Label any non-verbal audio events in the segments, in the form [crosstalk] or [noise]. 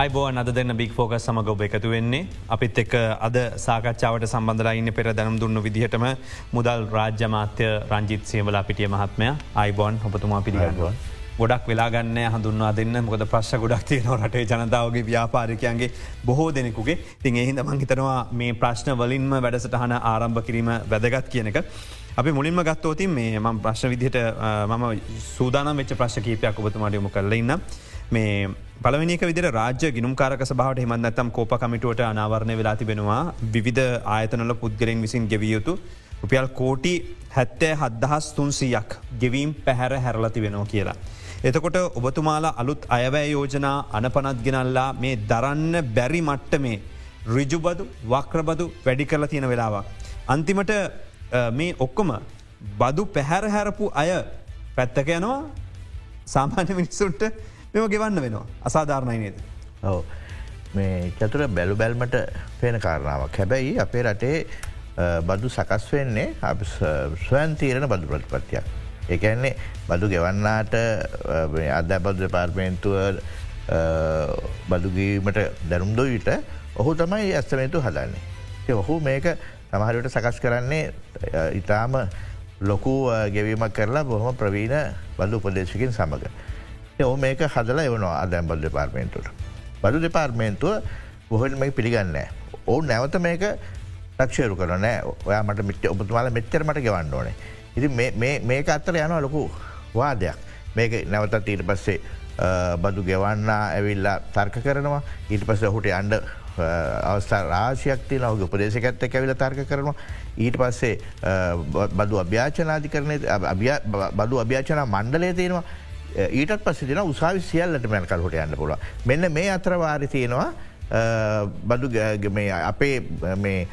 අයිබෝ අද දෙන්න බික් ෆෝකස් සමඟ ඔබ එකතු වෙන්නේ අපිත් එක් අද සාකච්ඡාවට සම්බඳලා ඉන්න පෙර දැනම් දුන්න විදිහටම මුදල් රාජ්‍යමාත්‍ය රංජිත් සේවලා පිටිය මහත්මය අයිබෝන් ඔබතුමා පිළිගන්නුවන්. ගොඩක් වෙලාගන්න හඳුන්වා දෙන්න මොකද ප්‍රශ් ගොඩක් තියන රටේ ජනතාවගේ ව්‍යාපාරිකයන්ගේ බොහෝ දෙනෙකුගේ තින් එහිද මංහිතනවා මේ ප්‍රශ්න වලින්ම වැඩසටහන ආරම්භ කිරීම වැදගත් කියන එක. අපි මුලින්ම ගත්තෝතින් මේ මම ප්‍රශ්න විදිහට මම සූදානම් වෙච්ච ප්‍රශ් කීපයක් ඔබතුමාට යොමු කරලඉන්න. මේ පලවනික විදිර රාජ්‍ය ගිනුම්කාරක සභාවට හිමත් ඇතම් කෝප කමිටුවට අනාවරණය වෙලා තිබෙනවා විධ ආයතනල පුද්ගලෙන් විසින් ගෙවියයුතු රුපියල් කෝටි හැත්තෑ හද්දහස් තුන්සීයක් ගෙවීම් පැහැර හැරලති වෙනවා කියලා. එතකොට ඔබතුමාලා අලුත් අයවැෑ යෝජනා අනපනත් ගෙනල්ලා මේ දරන්න බැරි මට්ට මේ රිජුබදු වක්‍රබදු වැඩි කරලා තියෙන වෙලාවක්. අන්තිමට මේ ඔක්කොම බදු පැහැර හැරපු අය පැත්තක යනවා සාමාන්‍ය මිනිස්සුන්ට මෙම ගෙවන්න වෙනවා අසාධාරණයි නේද. ඔව මේ චතුර බැලු බැල්මට පේන කාරණාවක් හැබැයි අපේ රටේ බදු සකස් වෙන්නේ අප ස්වයන් තීරණ බදු ප්‍රතිපත්තියක්. එකන්නේ බදු ගෙවන්නාට අද බදු පාර්මේන්තුව බදුගීමට දැනුම්දොවිට ඔහු තමයි ඇස්තමේතු හදන්නේ. ඔහු මේක සමහරට සකස් කරන්නේ ඉතාම ලොකු ගෙවීමක් කරලා බොහොම ප්‍රවීණ බදු උපදේශකින් සමඟ. ඔ මේක හදලා එවනවා අදැම් බල් දෙපාර්මේන්තුට. බදු දෙපාර්මේන්තුව බොහොල් මේ පිළිගන්න. ඔවු නැවත මේක ටක්ෂයරු කරන ඔයා මට මිට ඔබතුමාල මෙච්චරමට ගෙවන්න ඕනේ. ඉති මේක අත්තර යනවා ලොකු වාදයක් මේක නැවතත් ඊට පස්සේ බදු ගෙවන්න ඇවිල්ලා තර්ක කරනවා ඊට පස්ස හුට අන්ඩ අවස්ථා රාශයක් තින ඔගේ උපදේශකඇත්ත ඇවිල තර්ක කරනවා ඊට පස්සේ බදු අභ්‍යාචනාධි කරන බදු අභ්‍යාචනා මණ්ඩලය තියෙනවා ඊටත් පස්ස තින උසාවි සියල්ලට මැන් කල්හොට යන්න පුළ මෙන්න මේ අත්‍රවාරි තියෙනවා බදු මේ අපේ මේ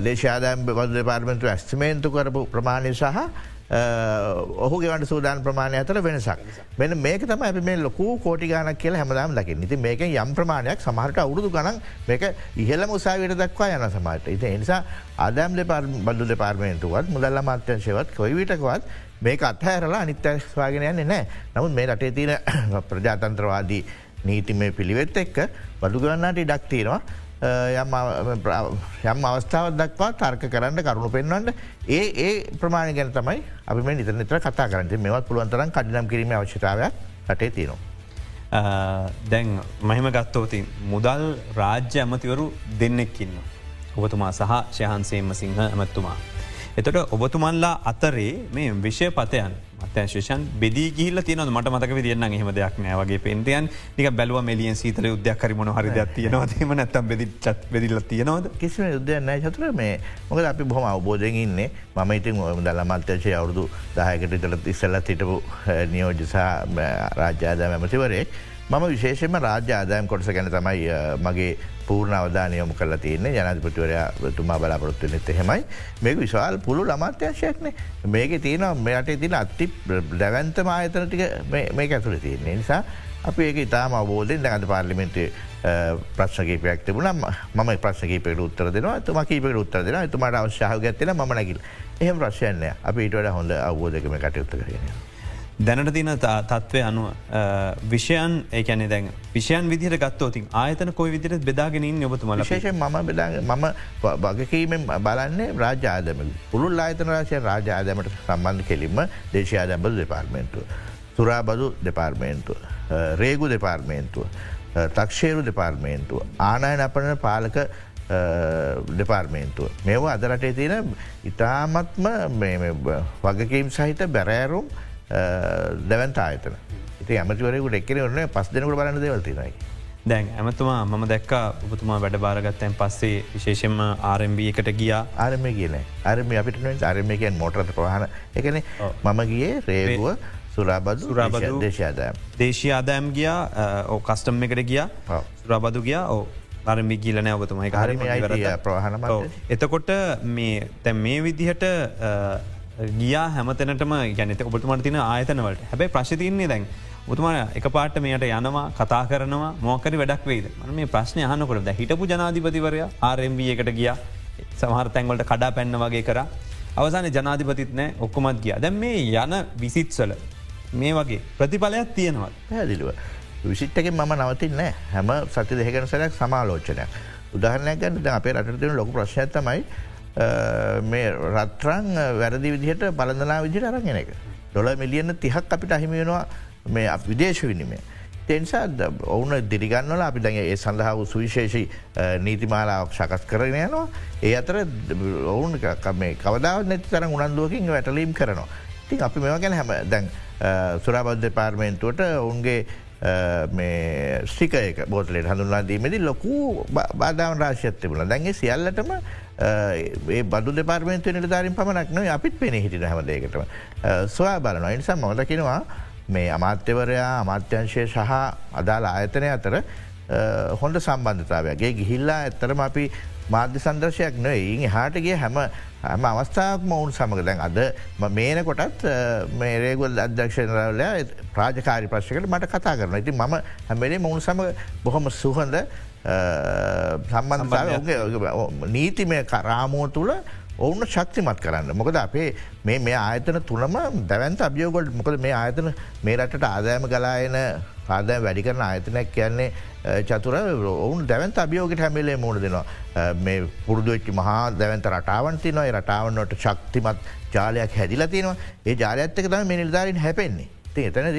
දේශාදම් බදු පාර්මෙන්තු ඇස්තමේන්තු කරපු ප්‍රමාණය සහ ඔහු ගෙවට සූදාන ප්‍රමාණය අතර වෙනසක්. මෙන මේක තම ඇ මේ ලොකු කෝටි ගානක් කියල හැමදාම් ලකින් ඉති මේක යම් ප්‍රමාණයක් සමහට අවුරුදු ගනන් මේක ඉහල මුසාවිට දක්වා යන සමට ඉති එනිසා අදම් බදු දෙපාර්මේන්තුවත් මුදල්ල මාත්‍යංශයවත් කොයිවිටකවත් මේක අත්හැරලා අනිත්‍යස්වාගෙන යන්නේ නෑ නමුත් මේ රටේ තියන [clears throat] ප්‍රජාතන්ත්‍රවාදී නීතිමය පිළිවෙත් එක්ක බඩුගන්නට ඉඩක් තියෙනවා යම් අවස්ථාව දක්වා තර්ක කරන්න කරුණු පෙන්වන්න ඒ ඒ ප්‍රමාණ ගැන තමයි අපි මේ නිත නිතර කතා කරන්න මෙවත් පුළුවන්තරන් කඩනම් කිරීම අවශ්‍යතාවයක් රටේ තියෙනවා. දැන් මහිම ගත්තෝතින් මුදල් රාජ්‍ය ඇමතිවරු දෙන්නෙක්කින්න. ඔබතුමා සහ ශයහන්සේම සිංහ ඇමත්තුමා. එතට ඔබතුමන්ලා අතරේ මේ විෂය පතයන් මතශේෂන් බෙදී ගිල්ල තියන මට මතක විදින්න හෙම දෙයක් නෑවගේ පෙන්තියන්. නික බැලව මෙලියෙන් සීතල උද්‍යයක් කරමන හරි තියනවදීම නැතම් බෙදි චත් බෙදිල්ල තියනවද? කිසිම යුද්ධයන්නෑ චතුර මේ මොකද අපි බොහම අවබෝධයෙන් ඉන්නේ. මම ඉතින් දල මත්‍යශය අවුරුදු දායකට කළ ඉස්සල්ල හිටපු නියෝජසා රාජ්‍යාද ඇමතිවරේ මම විශේෂම රාජ්‍ය ආදායම් කොටස ගැන තමයි මගේ පූර්ණ අවධානයොම කල තියන්නේ. ජනතිපතිවරයා තුමා බලාපොරොත්තු නෙත හෙමයි මේක විශවාල් පුළු අමාත්‍යංශයක්නේ මේක තියෙන මෙයට තින අත්ති දැවන්තම ආයතනටික මේ ඇතුළ තියන්නේ. නිසා අපි ඒක ඉතාම අවබෝධෙන් දැඟද පාර්ලිමෙන්ටේ ප්‍රශ්කීපයක් තිබුණ. ම ප්‍රශ්කීපට උත්තර දෙනවා. තුම කීපට උත්තර දෙෙන තුමට අවශ්‍යාහ ගැත්තින ම නැකිල් එහෙම ප්‍රශ්යනය අපි ඉටට හොඳ අවබෝධකම කටයුත්ත කරන. දැනට තින තත්ත්වය අනුව විෂයන් ඒකැන දැන් විෂයන් විදිර ගත්තෝතින් ආයතන කොයි විදිරත් බෙදාගෙනින් ඔබතුමල ශේෂ ම බෙදා මම වගකීමෙන් බලන්නේ රාජාදම පුළුල් ආයතන රාශය රාජාදමට සම්බන්ධ කෙලින්ම දේශයාදැබල් දෙපාර්මේන්තුව. සුරාබදු දෙපාර්මේන්තුව. රේගු දෙපාර්මේන්තුව. තක්ෂේරු දෙපාර්මේන්තුව. ආනායන අපන පාලක දෙපාර්මේන්තුව. මේවා අදරටේ තියෙන ඉතාමත්ම වගකීම් සහිත බැරෑරුම් දැවන්ත ආයතන. ඉති ඇමතිවරයකුට එක්කෙන ඔන්න පස් දෙනකට බලන්න දෙවල්තිනයි. දැන් ඇමතුමා මම දැක්ක ඔබතුමා වැඩ බාරගත්තයන් පස්සේ විශේෂෙන්ම ආරම්භ එකට ගිය. ආරම කියන අරම අපිට අරමකයන් මොටරට ප්‍රහණ එකන මම ගියේ රේගුව සුරාබද සුරාබද දේශාදෑම්. දේශී ආදෑම් ගිය. ඕ කස්ටම් එකට ගිය. සුරාබදු ගිය. ඕ අරමි ගිලනෑ ඔබතුමයි කාරම ප්‍රහණම එතකොට මේ තැන් මේ විදිහට ගියා හැමතැනටම ගැනත ඔබතුමට තින ආයතනවලට හැබැයි ප්‍රශ්තියන්නේ දැන් උතුමන එක පාට මෙයට යනවා කතා කරනවා මෝකරි වැඩක් වේද ම මේ ප්‍රශ්නය යහනකොට හිටපු ජනාධිපතිවරය ආරම්බ එකට ගිය. සමහර තැන්වලට කඩා පැන්න වගේ කර. අවසාන ජනාධිපතිත් නෑ ඔක්කොමත් ගිය. දැන් මේ යන විසිත්සල මේ වගේ ප්‍රතිඵලයක් තියෙනවා පැදිලිව. විසිට්ටකින් මම නවතින්න හැම සති දෙහකන සැලක් සමාලෝචනයක්. උදාහරණයක් ගන්න. ද අපේ රටතින ලොක ප්‍රශ්නඇතමයි මේ රත්රං වැරදි විදිහට බලඳනා විදිට අරගෙන එක. ඩොල මිලියන තිහක් අපිට අහිමියෙනවා මේ විදේශ විනිමේ. තෙන්සා ඔවුන දිරිගන්නල අපි දැන් ඒ සඳහා සුවිශේෂී නීතිමාලාවක් සකස් කරන යනවා ඒ අතර ඔවුන් කවදාව නැති තරම් උනන්දුවකින් වැටලීම් කරනවා. ති අපි මෙම ගැන හැම දැන් සුරාබද්ධ පාර්මෙන්තුවට ඔවුන්ගේ ස්ටිකයක බෝතලට හඳුන්ලා දීමදි ලොකු බාධාවන් රාශයත් තිබුණ දැන්ගේ සියල්ලටම ඒ බදු දෙපාර්මෙන්තු නිලධාරින් පමණක් නොයි අපිත් පෙන හිටින හැමදේකටම සොයා බලනවා. එනිසා මොදකිනවා මේ අමාත්‍යවරයා අමාත්‍යංශය සහ අදාළ ආයතනය අතර හොඳ සම්බන්ධතාවයගේ ගිහිල්ලා ඇත්තරම අපි මාධ්‍ය සන්දර්ශයක් නොයි හාටගේ හැම හම අවස්ථාවක් මවුන් සමඟ දැන් අද මේන කොටත් මේ රේගුල් අධ්‍යක්ෂණරවල ප්‍රාජකාරි ප්‍රශ්කට මට කතා කරන ඉති මම හැමේ මවුන් සම බොහොම සුහඳ සම්බන්ධතාව නීතිමය කරාමෝ තුළ ඔවුන්න ශක්තිමත් කරන්න. මොකද අපේ මේ මේ ආයතන තුළම දැවන්ත අභියෝගොල්ට මොකද මේ ආයතන මේ රටට ආදෑම ගලායන ආදෑ වැඩි කරන ආයතනයක් කියන්නේ චතුර ඔවුන් දැවන්ත අභියෝගට හැමිලේ මුණ දෙනවා. මේ පුරදුවෙච්චි මහා දැවන්ත රටාවන්ති නොයි රටාවන්නට ශක්තිමත් ජාලයක් හැදිල තියෙනවා. ඒ ජාලඇත්තක තම මේ නිල්ධාරින් හැපෙන්නේ. ති එතනද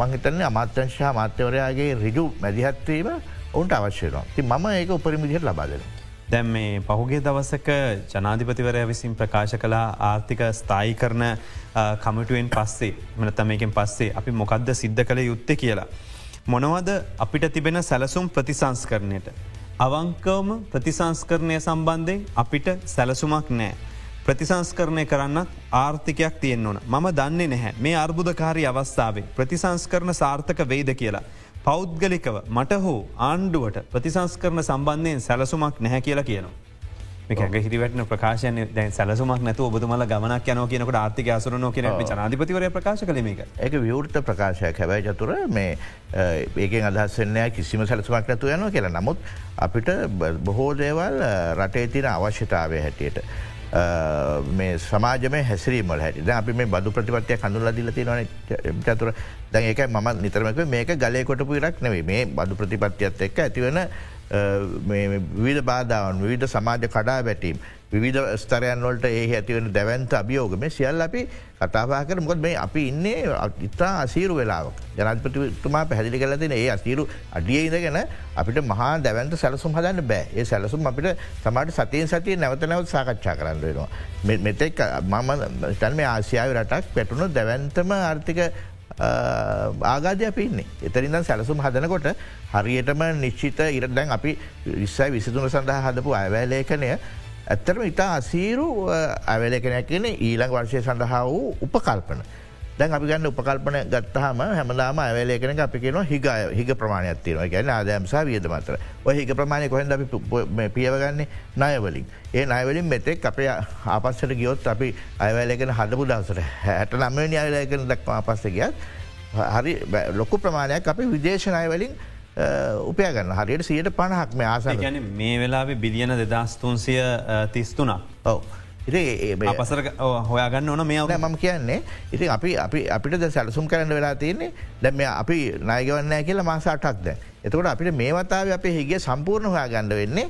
මංහිතන්නේ අමාත්‍යංශා මාත්‍යවරයාගේ රිජු මැදිහත්වීම ඔවුන්ට අවශ්‍යනවා ති මම ඒක උපරිමිදිහට ලබාදෙනවා. දැම් මේ පහුගේ දවසක ජනාධිපතිවරය විසින් ප්‍රකාශ කලා ආර්ථික ස්ථායි කරන කමිටුවෙන් පස්සේ මනතමයකෙන් පස්සේ අපි මොකක්ද සිද්ධ කළ යුත්තේ කියලා. මොනවද අපිට තිබෙන සැලසුම් ප්‍රතිසංස් කරණයට. අවංකවම ප්‍රතිසංස්කරණය සම්බන්ධයෙන් අපිට සැලසුමක් නෑ. ප්‍රතිසංස්කරණය කරන්න ආර්ථිකයක් තියෙන් ඕන මම දන්නේ නැහැ මේ අර්බුදකාරී අවස්ථාවේ ප්‍රතිසංස්කරන සාර්ථක වෙයිද කියලා. පෞද්ගලිකව මට හෝ ආණ්ඩුවට ප්‍රතිසංස්කරන සම්බන්ධයෙන් සැලසුමක් නැහැ කියලා කියනවා. මේක හිරිවැටන ප්‍රකාශය දැන් සැලසුමක් නැතු ඔබතුමල ගමනක් යන කියනකට ආර්ථික අසුරන කියන ජනාධිපතිවර ප්‍රකාශ කළමක ඒක විවෘත ප්‍රකාශයක්. හැබැයි චතුර මේ ඒකෙන් අදහස්සන්නෑ කිසිම සැලසුමක් නැතු යනවා කියලා. නමුත් අපිට බොහෝ දේවල් රටේ තින අවශ්‍යතාවය හැටියට. මේ සමාජම හැසිරීමල් හැට. අපි මේ බදු ප්‍රතිපත්තිය කඳුල දිලති නොන චතුර. දැන් ඒක ම නිතරමක මේක ගලය කොටපු ඉරක් නෙවේ මේ බදු ප්‍රතිපත්තියත් එක්ක ඇතිවන විවිධ බාධාවන් විවිධ සමාජ කඩා බැටීම් විධ ස්තරයන් වලට ඒ ඇතිවෙන දැවන්ත අභියෝගම සියල් අපි කතාවා කර මොකද මේ අපි ඉන්නේ ඉතා අසීරු වෙලාවක්. ජනපතිතුමා පැදිලි කලතින ඒ අසීරු අඩිය ඉදගෙන අපිට මහා දැවන්ත සැලසුම් හදන්න බෑ. ඒ සැලසුම් අපිට සමට සතියෙන් සතිය නැවත නැවත් සාකච්ඡා කරන්න වෙනවා. මෙතෙක් මම තැන් මේ ආසියාව රටක් පැටුණු දැවන්තම ආර්ථික ආගාධය පින්නේ එතරින්ද සැලසුම් හදනකොට හරියටම නිශ්චිත ඉරදැන් අපි විස්සයි විසිතුන සඳහා හදපු අයවැලේකනය ඇත්තරම ඉතා අසීරු ඇවැලකනයක් කියන ඊළඟ වර්ෂය සඳහා වූ උපකල්පන. දැන් අපි ගන්න උපකල්පන ගත්තහම හැමදාම ඇවලේකන අපි කියන හිග හිග ප්‍රමාණයක් තියනවා. ගැන ආදයම්සා වියද මතර ඔය හිග ප්‍රමාණය කොහෙද අපි පියවගන්නේ නයවලින් ඒ නයවලින් මෙතෙක් අපේ ආපස්සට ගියොත් අපි අයවැලගෙන හදපු දවසට හැට නම්මනි අයලයකන දක්වා පස්ස ගියත් හරි ලොකු ප්‍රමාණයක් අපි විදේශනයවලින් උපයගන්න හරියට සියට පණහක් මේ ආස ගැන මේ වෙලාවේ බිලියන දෙදස්තුන්සිය තිස්තුනක් ඔව. පසර හොයාගන්න ඕන මේ මම කියන්නේ ඉති අපි අපි අපිට සැලසුම් කරන්න වෙලා තියන්නේ දැම අපි නයගවන්න කියලා මාසාටක් දැ. එතකොට අපිට මේ වතාව අපේ හිගේ සම්පූර්ණ හොයා ගණඩ වෙන්නේ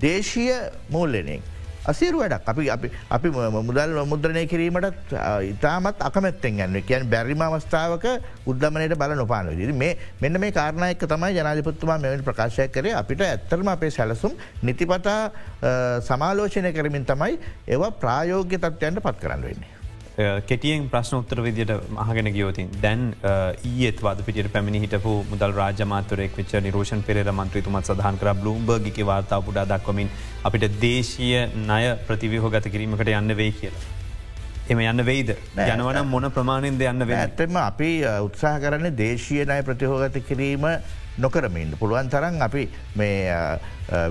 දේශීය මූල්ලනෙක්. අසීරු වැඩක්. අපි අපි අපි මුදල් මුද්‍රණය කිරීමට ඉතාමත් අකමැත්තෙන් ගන්න කියන් බැරිම අවස්ථාවක උද්දමනයට බල නොපාන ද මේ මෙන්න මේ කාරණයක තමයි ජනාධපත්තුමා මෙවැනි ප්‍රකාශය කරේ. අපිට ඇත්තරම අපේ සැලසුම් නිතිපතා සමාලෝචනය කරමින් තමයි ඒවා ප්‍රායෝග්‍ය තත්වයන්ට පත් කරන්න වෙන්නේ. කෙටියෙන් ප්‍රශ්න උත්තර විදියට මහගෙන ගියෝතින් දැන් ඒත් වද පිට පැමිණි හිටපු මුදල් රාජමාතරයෙක් විච නිරෝෂන් පෙර මන්ත්‍රතුමත් සහන් කර බ්ලුම්බර්ගික වාර්තා පුඩා දක්වමින් අපිට දේශීය ණය ප්‍රතිවිහෝ ගත කිරීමකට යන්න වේ කියලා. එම යන්න වෙයිද යනවන මොන ප්‍රමාණයෙන්ද යන්න වේ ඇත්තම අපි උත්සාහ කරන්න දේශීය නය ප්‍රතිහෝගත කිරීම නොකරමින් පුළුවන් තරන් අපි මේ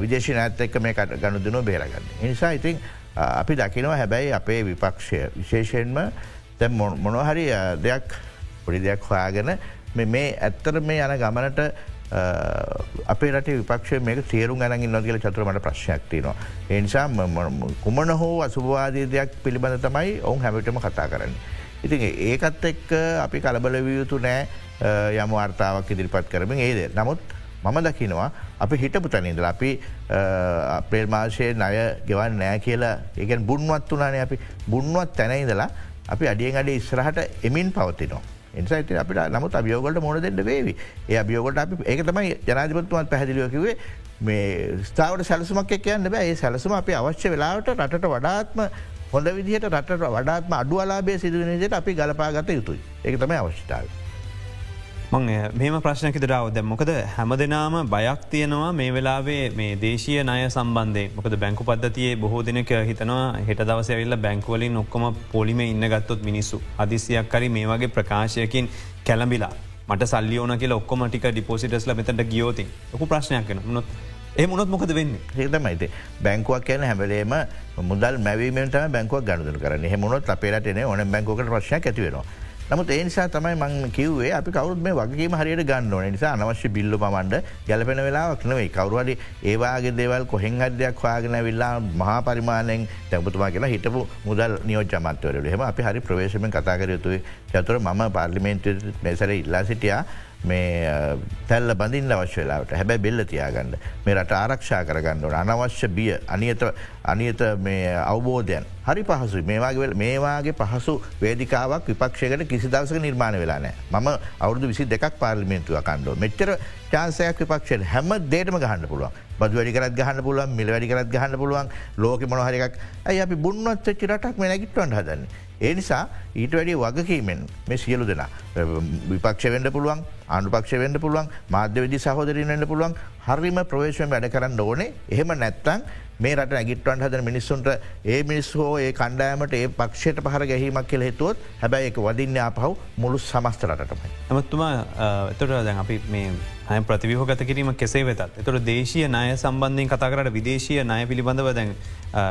විදේශ නඇත් එක්ක මේ ගණුදනු බේරගන්න. නිසා ඉතින් අපි දකිනවා හැබැයි අපේ විපක්ෂය විශේෂයෙන්ම තැ මොනොහරි දෙයක් පොඩි දෙයක් හොයාගෙන මේ ඇත්තර මේ යන ගමනට අපේ රට විපක්ෂ මේක තේරු ගනග නො කියල චතුරමට ප්‍රශ්යක්තිනවා. එනිසා කුමන හෝ අසුභවාදී දෙයක් පිළිබඳ තමයි ඔවුන් හැමිටම කතා කරන්න. ඉතින් ඒකත් එක්ක අපි කලබල වියයුතු නෑ යම වාර්තාවක් ඉදිරිපත් කරමින් ඒද. නමුත් මම දකිනවා අපි හිටපු තැනින්දල අපි අපේල් මාශය නය ගෙවන් නෑ කියලා. ඒකෙන් බුන්වත් වනානේ අපි. බුන්වත් තැනයිදලා අපි අඩියෙන් අඩ ඉස්රහට එමින් පවතිනවා. එනිසායිති අපිට නමුත් අභියෝගලට මොන දෙන්න වේවි. ඒ අභියෝගට අපි ඒක තමයි ජනාධපත්තුවත් පැහදිලියකිවේ මේ ස්ථාවට සැලසුමක් කියන්න බෑ. ඒ සැලසුම අපි අවශ්‍ය වෙලාවට රටට වඩාත්ම හොඳ විදිහට රට වඩාත්ම අඩුවලාබේ සිදුවනජයට අපි ගලපාගත යුතුයි. ඒක තමයි අවශ්‍යතාව. මං මෙම ප්‍රශ්නක දරාව දැ මොකද? හැම දෙනාම බයක් තියෙනවා මේ වෙලාවේ මේ දේශය නය සම්බන්ධය මොකද බැංකු පද්ධතියේ බොහෝ දෙනක හිතනවා හෙට දවසඇවිල්ල බැංකුවලින් ඔක්කොම පොලිම ඉන්න ගත්තොත් මිනිස්සු. අදිසියක් කරි මේ වගේ ප්‍රකාශයකින් කැළඹිලා. මට සල්ලි ඕන කියලා ඔක්කොම ටික ඩිපෝසිටස්ල මෙතට ගියෝති ඔකු ප්‍රශ්නයක් කන නොත් ඒ මුණොත් මොකද වෙන්න? ඒතමයිත බැංකුවක් කියන හැබලේම මුදල් මැවීමට බැංකුවක් ගණුදර කරන්න. හෙමුණොත් අපේරටන ඕන බැංකෝකට ප්‍රශ්නයක් ඇතිවෙනවා. නමුත් ඒ නිසා තමයි මං කිවේ අපි කවරුත් මේ වගේම හරියට ගන්න ඕන. නිසා අනවශ්‍ය බිල්ල මන්ඩ ගැලපෙන වෙලාවක් නෙවෙයි. කවරුවඩි ඒවාගේ දේවල් කොහෙන් අදයක් වාගෙන විල්ලා මහා පරිමාණයෙන් තැපතුමා කියලා හිටපු මුදල් නියෝජමත්වරල හෙම අපි හරි ප්‍රවේශමෙන් කතාකරයුතුයි චතුර මම පාර්ලිමේන්ට මේසර ඉල්ලා සිටියා. මේ තැල්ල බඳින් අවශ්‍ය වෙලාවට. හැබැ බෙල්ල තියාගන්න. මේ රට ආරක්ෂා කරගන්නට අනවශ්‍ය බිය අනියත අනියත මේ අවබෝධයන්. හරි පහසු මේවාගේ මේවාගේ පහසු වේදිකාවක් විපක්ෂයකට කිසි දවසක නිර්මාණ වෙලානෑ ම අවුදු විසි දෙකක් පාර්ලිමෙන්තුව කණ්ඩෝ මෙච්චර චාන්සයක් විපක්ෂයට හැම දේටම ගහන්න පුළුවන්. බදු වැඩිකරත් ගහන්න පුළුවන් මිල වැඩිකරත් ගහන්න පුළුවන්. ලෝක මොනහරක් ඇයි අපි බුන්නත් චිරටක් මේ නැගිට්ටවන් හදන්නේ? ඒ නිසා ඊට වැඩි වගකීමෙන් මේ සියලු දෙනා විපක්ෂ වෙන්ඩ පුළුවන් අනුපක්ෂ වෙන්ඩ පුළුවන් මාධ්‍යවිදි සහෝදරින් වන්න පුළුවන් හරිම ප්‍රවේශයෙන් වැඩ කරන්න ඕනේ. එහෙම නැත්තං මේ රට ඇගිට්වන් හදන මිනිස්සුන්ට ඒ මිනිස් හෝ ඒ කණ්ඩෑමට ඒ පක්ෂයට පහර ගැහීමක් කියල හිතුවත් හැබැයි එක වදින්න ආපහු මුළු සමස්ත රටමයි. ඇමත්තුමා එතොට දැන් අපි මේ හය ප්‍රතිවිහෝගත කිරීම කෙසේ වෙතත් එතොට දේශය නය සම්බන්ධයෙන් කතාකරට විදේශය නය පිළිබඳව දැන්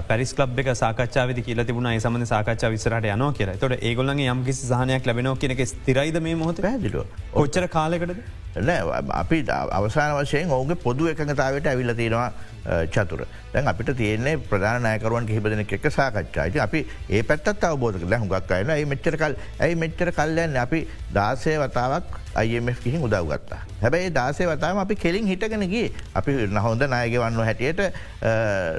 පැරිස් ලබ් එක සාකච්ඡාවද කියල තිබුණ. සමඳ සාකච්ඡා විසරට යන කියර තොට ඒගොල්ලගේ යම් කිසි සහනයක් ලැබෙනෝ කියනක ස්තිරයිද මේ මොහොත? පැදිලු ඔච්චර කාලෙකටද නෑ අපි අවසාන වශයෙන් ඔවුගේ පොදු එකඟතාවට ඇවිල්ල තියෙනවා චතුර දැන් අපිට තියන්නේ ප්‍රධාන නයකරුවන් කිහිපදන එක සාකච්ඡායිති අපි ඒ පැත්තත් අවබෝධ කළ හුඟක් අයන ඒ මෙච්චරකල් ඇයි මෙච්චර කල්ලයන්න අපි දාසය වතාවක් අයිF කිහි උදව්ගත්තා හැබැයි දාසේ වතාම අපි කෙලින් හිටගෙනගේ අපි නහොඳ නායගවන්න හැටියට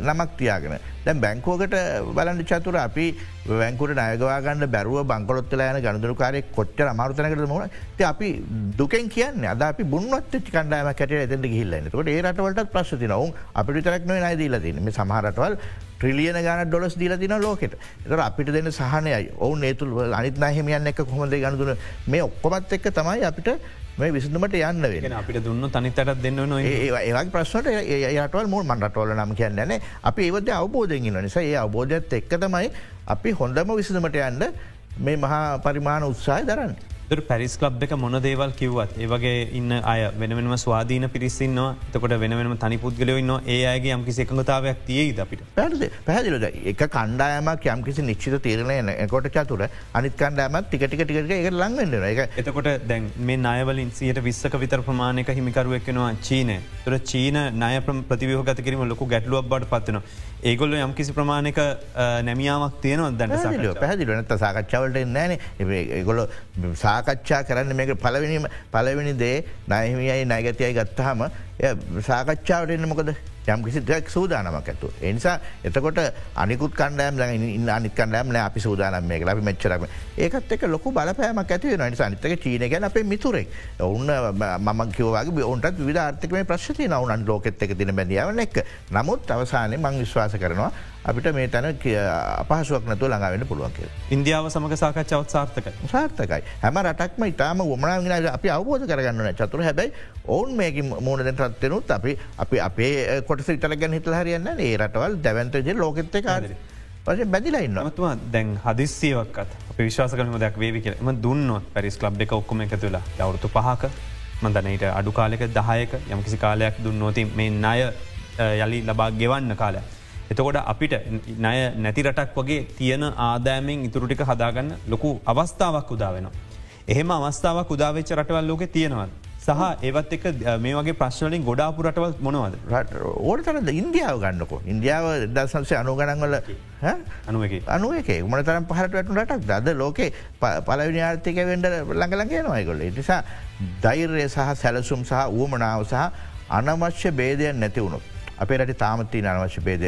නමක් තියාගෙන. දැන් බැංකෝකට බලන්න චතුර අපි වැංකුට නයගවාගන්න බැරුව බංකොලොත්තල යන ගණදුරකාරය කොච්චර අමාරුතනකට මොන අපි දුකෙන් කියන්න අද අපි බුන්වත් කණ්ඩායම කට ඇතට ගහිල්ලන්න කොට ඒ රටවලට ප්‍රශ්ති නවුන් අපිට තරක්න නයිදීලතින මේ සමහරටවල් ට්‍රිලියන ගන ඩොලස් දීල තින ලෝකට. තර අපිට දෙන්න සහනයයි. ඔවුන් ඒතුල් අනිත් නහිමියන් එක කොහොඳ ගණදුන මේ ඔක්කොමත් එක්ක තමයි අපිට මේ විසඳමට යන්න වේ අපිට දුන්න තනිතට දෙන්න නො ඒවගේ ප්‍රශ්නට ඒයටවල් මුල් මන්ටවල නම් කියන්නන අපි ඒවද අවබෝධයෙන් නිසා ඒ අවබෝධයත් එක්ක තමයි අපි හොඳම විසඳමට යන්න මේ මහා පරිමාණ උත්සාය දරන්න. පැරිස් ලබ් එක මොන දේවල් කිව්වත් ඒවගේ ඉන්න අය වෙනම ස්වාධීන පිරිසින්නවා එතකොට වෙනම තනි පුද්ගලයන්න ඒ අයගේ යම්කිසි එකඟතාවයක් තියේද අපිට? පැද පැදිලද එක කණ්ඩායමක් යම්කිසි නිශ්චිත තීරණය එකොට චතුර අනිත් කණ්ඩෑමත් ටිකටික ටික එක ලංගන්න එක එතකොට දැන් මේ නයවලින් සියට විස්සක විතර ප්‍රමාණයක හිමිකරුවක්ෙනවා චීනය. තුර චීන නය ප්‍රතිවහගත කිරීම ලොකු ගැටලුවක් බට පත්වනවා ඒගොල්ල යම් කිසි ප්‍රමාණක නැමියාවක් තියනව දැට පැදිල නත සාකච්ඡාවලට නෑන ඒගොල සාකච්ඡා කරන්න මේක පලවෙනීම පලවෙනි දේ නයහිමියයි නයගතියයි ගත්තහම සාකච්ඡාවට එන්න මොකද? යම් කිසි දෙයක් සූදානමක් ඇතු. එනිසා එතකොට අනිකුත් කණ්ඩෑම් ඉන්න අනිත් කණ්ඩෑම් අපි සූදානම් මේ ලබි මෙච්චරම ඒකත් එක ලොකු බලපෑමක් ඇති නනි අනිතක චීන ගැන අපේ මිතුරෙක්. ඔවුන්න මම කිවවාගේ ඔන්ටත් විධ ආර්ථකම ප්‍රශ්ති නවුන් ලෝකෙත් එක තින බැඳියාව එක් නමුත් අවසානය මං විශ්වාස කරනවා අපිට මේ තැන අපහසුවක් නතු ළඟවෙන්න පුළුවන්ක. ඉන්දියාව සමඟ සාකච්ඡාවත් සාර්ථක සාර්ථකයි. හැම රටක්ම ඉතාම වමනාගෙන අපි අවබෝධ කරගන්න චතුර හැබැයි ඔවුන් මේක මූුණදෙන් රත්වෙනුත් අපි අපි අපේ කොට සිටල ගැන හිතල හරියන්න ඒ රටවල් දැවන්තජ ලෝකෙත්ත කාරය. පස බැදිලයින්න මතුවා දැන් හදිස්සියවක්ත් අප විශ්වාස කරම දෙයක් වේවි කියල. ම දුන්නොත් පැරිස් ලබ් එක ඔක්කොම එක තුලා අවුරුතු පහක මදනට අඩු කාලෙක දහයක යම්කිසි කාලයක් දුන්නෝති මේ ණය යළි ලබා ගෙවන්න කාලයක්. එතකොට අපිට නය නැති රටක් වගේ තියෙන ආදෑමෙන් ඉතුරටික හදාගන්න ලොකු අවස්ථාවක් උදා වෙනවා. එහෙම අවස්ථාවක් උදාවෙච්ච රටවල් ලෝක තියෙනවා සහ ඒවත් එක මේ වගේ ප්‍රශ්නලින් ගොඩාපු රටවල් මොනවද? ඕට තරද ඉන්දියාව ගන්නකො. ඉන්දියාව දසන්සේ අනුගනන්වල අනුවක අනුවක මන තරම් පහට වැටු රටක් දද ලෝකේ පලවිනි ආර්ථික වෙන්ඩ ළඟලගේ නොයකොල්ල නිසා දෛර්ය සහ සැලසුම් සහ වුවමනාව සහ අනවශ්‍ය බේදයන් නැති වුණු. අපේ රට තාමත්ති අනවශ්‍ය බේද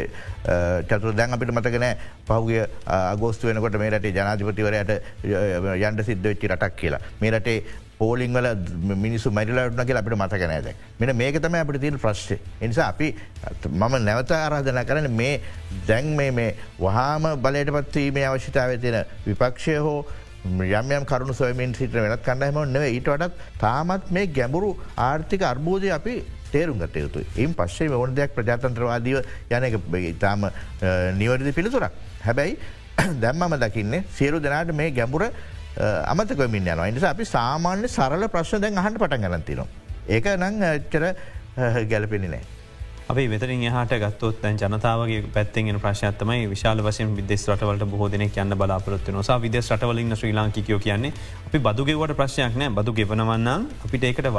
චතුර දැන් අපිට මතකන පහුගේ අගෝස්තු වෙනකොට මේ රටේ ජනාධිපතිවරයට යන්ට සිද්ධ වෙච්චි රටක් කියලා. මේ රටේ පෝලිංවල මිනිසු මරිලාටන කිය අපිට මතක නෑද. මෙන මේක තම අපට තිීල් ප්‍රශ්ය. එනිසා අපි මම නැවත ආරාධන කරන මේ දැන් මේ මේ වහාම බලයට පත්වීමේ අවශ්‍යතාව තියෙන විපක්ෂය හෝ යම්යම් කරුණු සොයමින් සිට වෙනත් කන්නහම නව ඊට වටත් තාමත් මේ ගැඹුරු ආර්ථික අර්බෝධය අපි තේරුම් ගත යුතු එම් පස්සේ ඕන දෙයක් ප්‍රජාතන්ත්‍රවාදීව යන එක ඉතාම නිවැරදි පිළිතුරක්. හැබැයි [clears throat] දැම්මම දකින්නේ සියලු දෙනාට මේ ගැඹුර අමතකමින් යන නිසා අපි සාමාන්‍ය සරල ප්‍රශ්න දැන් අහන්ට පටන් ගලන්තිනවා. ඒක නං චර ගැලපෙනි නෑ. අපි වෙතරින් හට ගත්තොත් තැන් ජනතාවගේ පැත්තෙන් ප්‍රශ්නත්තමයි විශාල වසින් විදෙස් රටවලට බොහෝදන කියන්න බලාපොරත්තු නොසා විදෙස් රටවලින් ශ්‍රී ලාංකිකයෝ කියන්නේ අපි බදුගෙවට ප්‍රශ්නයක් නෑ. බදු ගෙවනවන්න අපිට ඒකට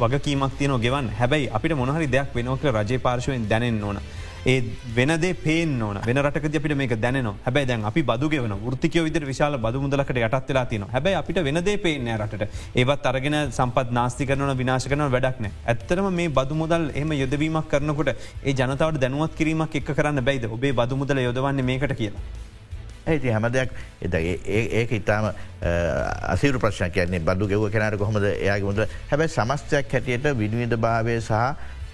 වගකීමක් තියන ගෙවන් හැබැයි අපිට මොහරි දෙයක් වෙනෝක රජ පාර්ශවෙන් දැනෙන් ඕන. ඒ වෙනදේ පේන ඕන. වෙන රටක අපිට මේක දැන හැබයි දැන් අපි බදුගෙවන ෘතිකය විදර විශාල බදු මුදලකට යටත් වෙලා තින හැබයි අපිට වෙනදේ පේන රට ඒවත් අරගෙන සම්පත් නාස්ති කරන විනාශ කරන වැඩක්න ඇත්තරම මේ බදු මුදල් එම යොදවීමක් කරනකොට ඒ ජනතාවට දැනුවත් කිරීමක් එක් කරන්න බයිද? ඔබේ බදු මුදල යොදවන්නේ මේකට කියලා. ඇති හැම දෙයක් එද ඒක ඉතාම අසිරු ප්‍රශ්න කියන්නේ බදු ගෙව කෙනට කොහොමද එයාගේ මුද හැබැයි සමස්තයක් හැටියට විනිවිධ භාවය සහ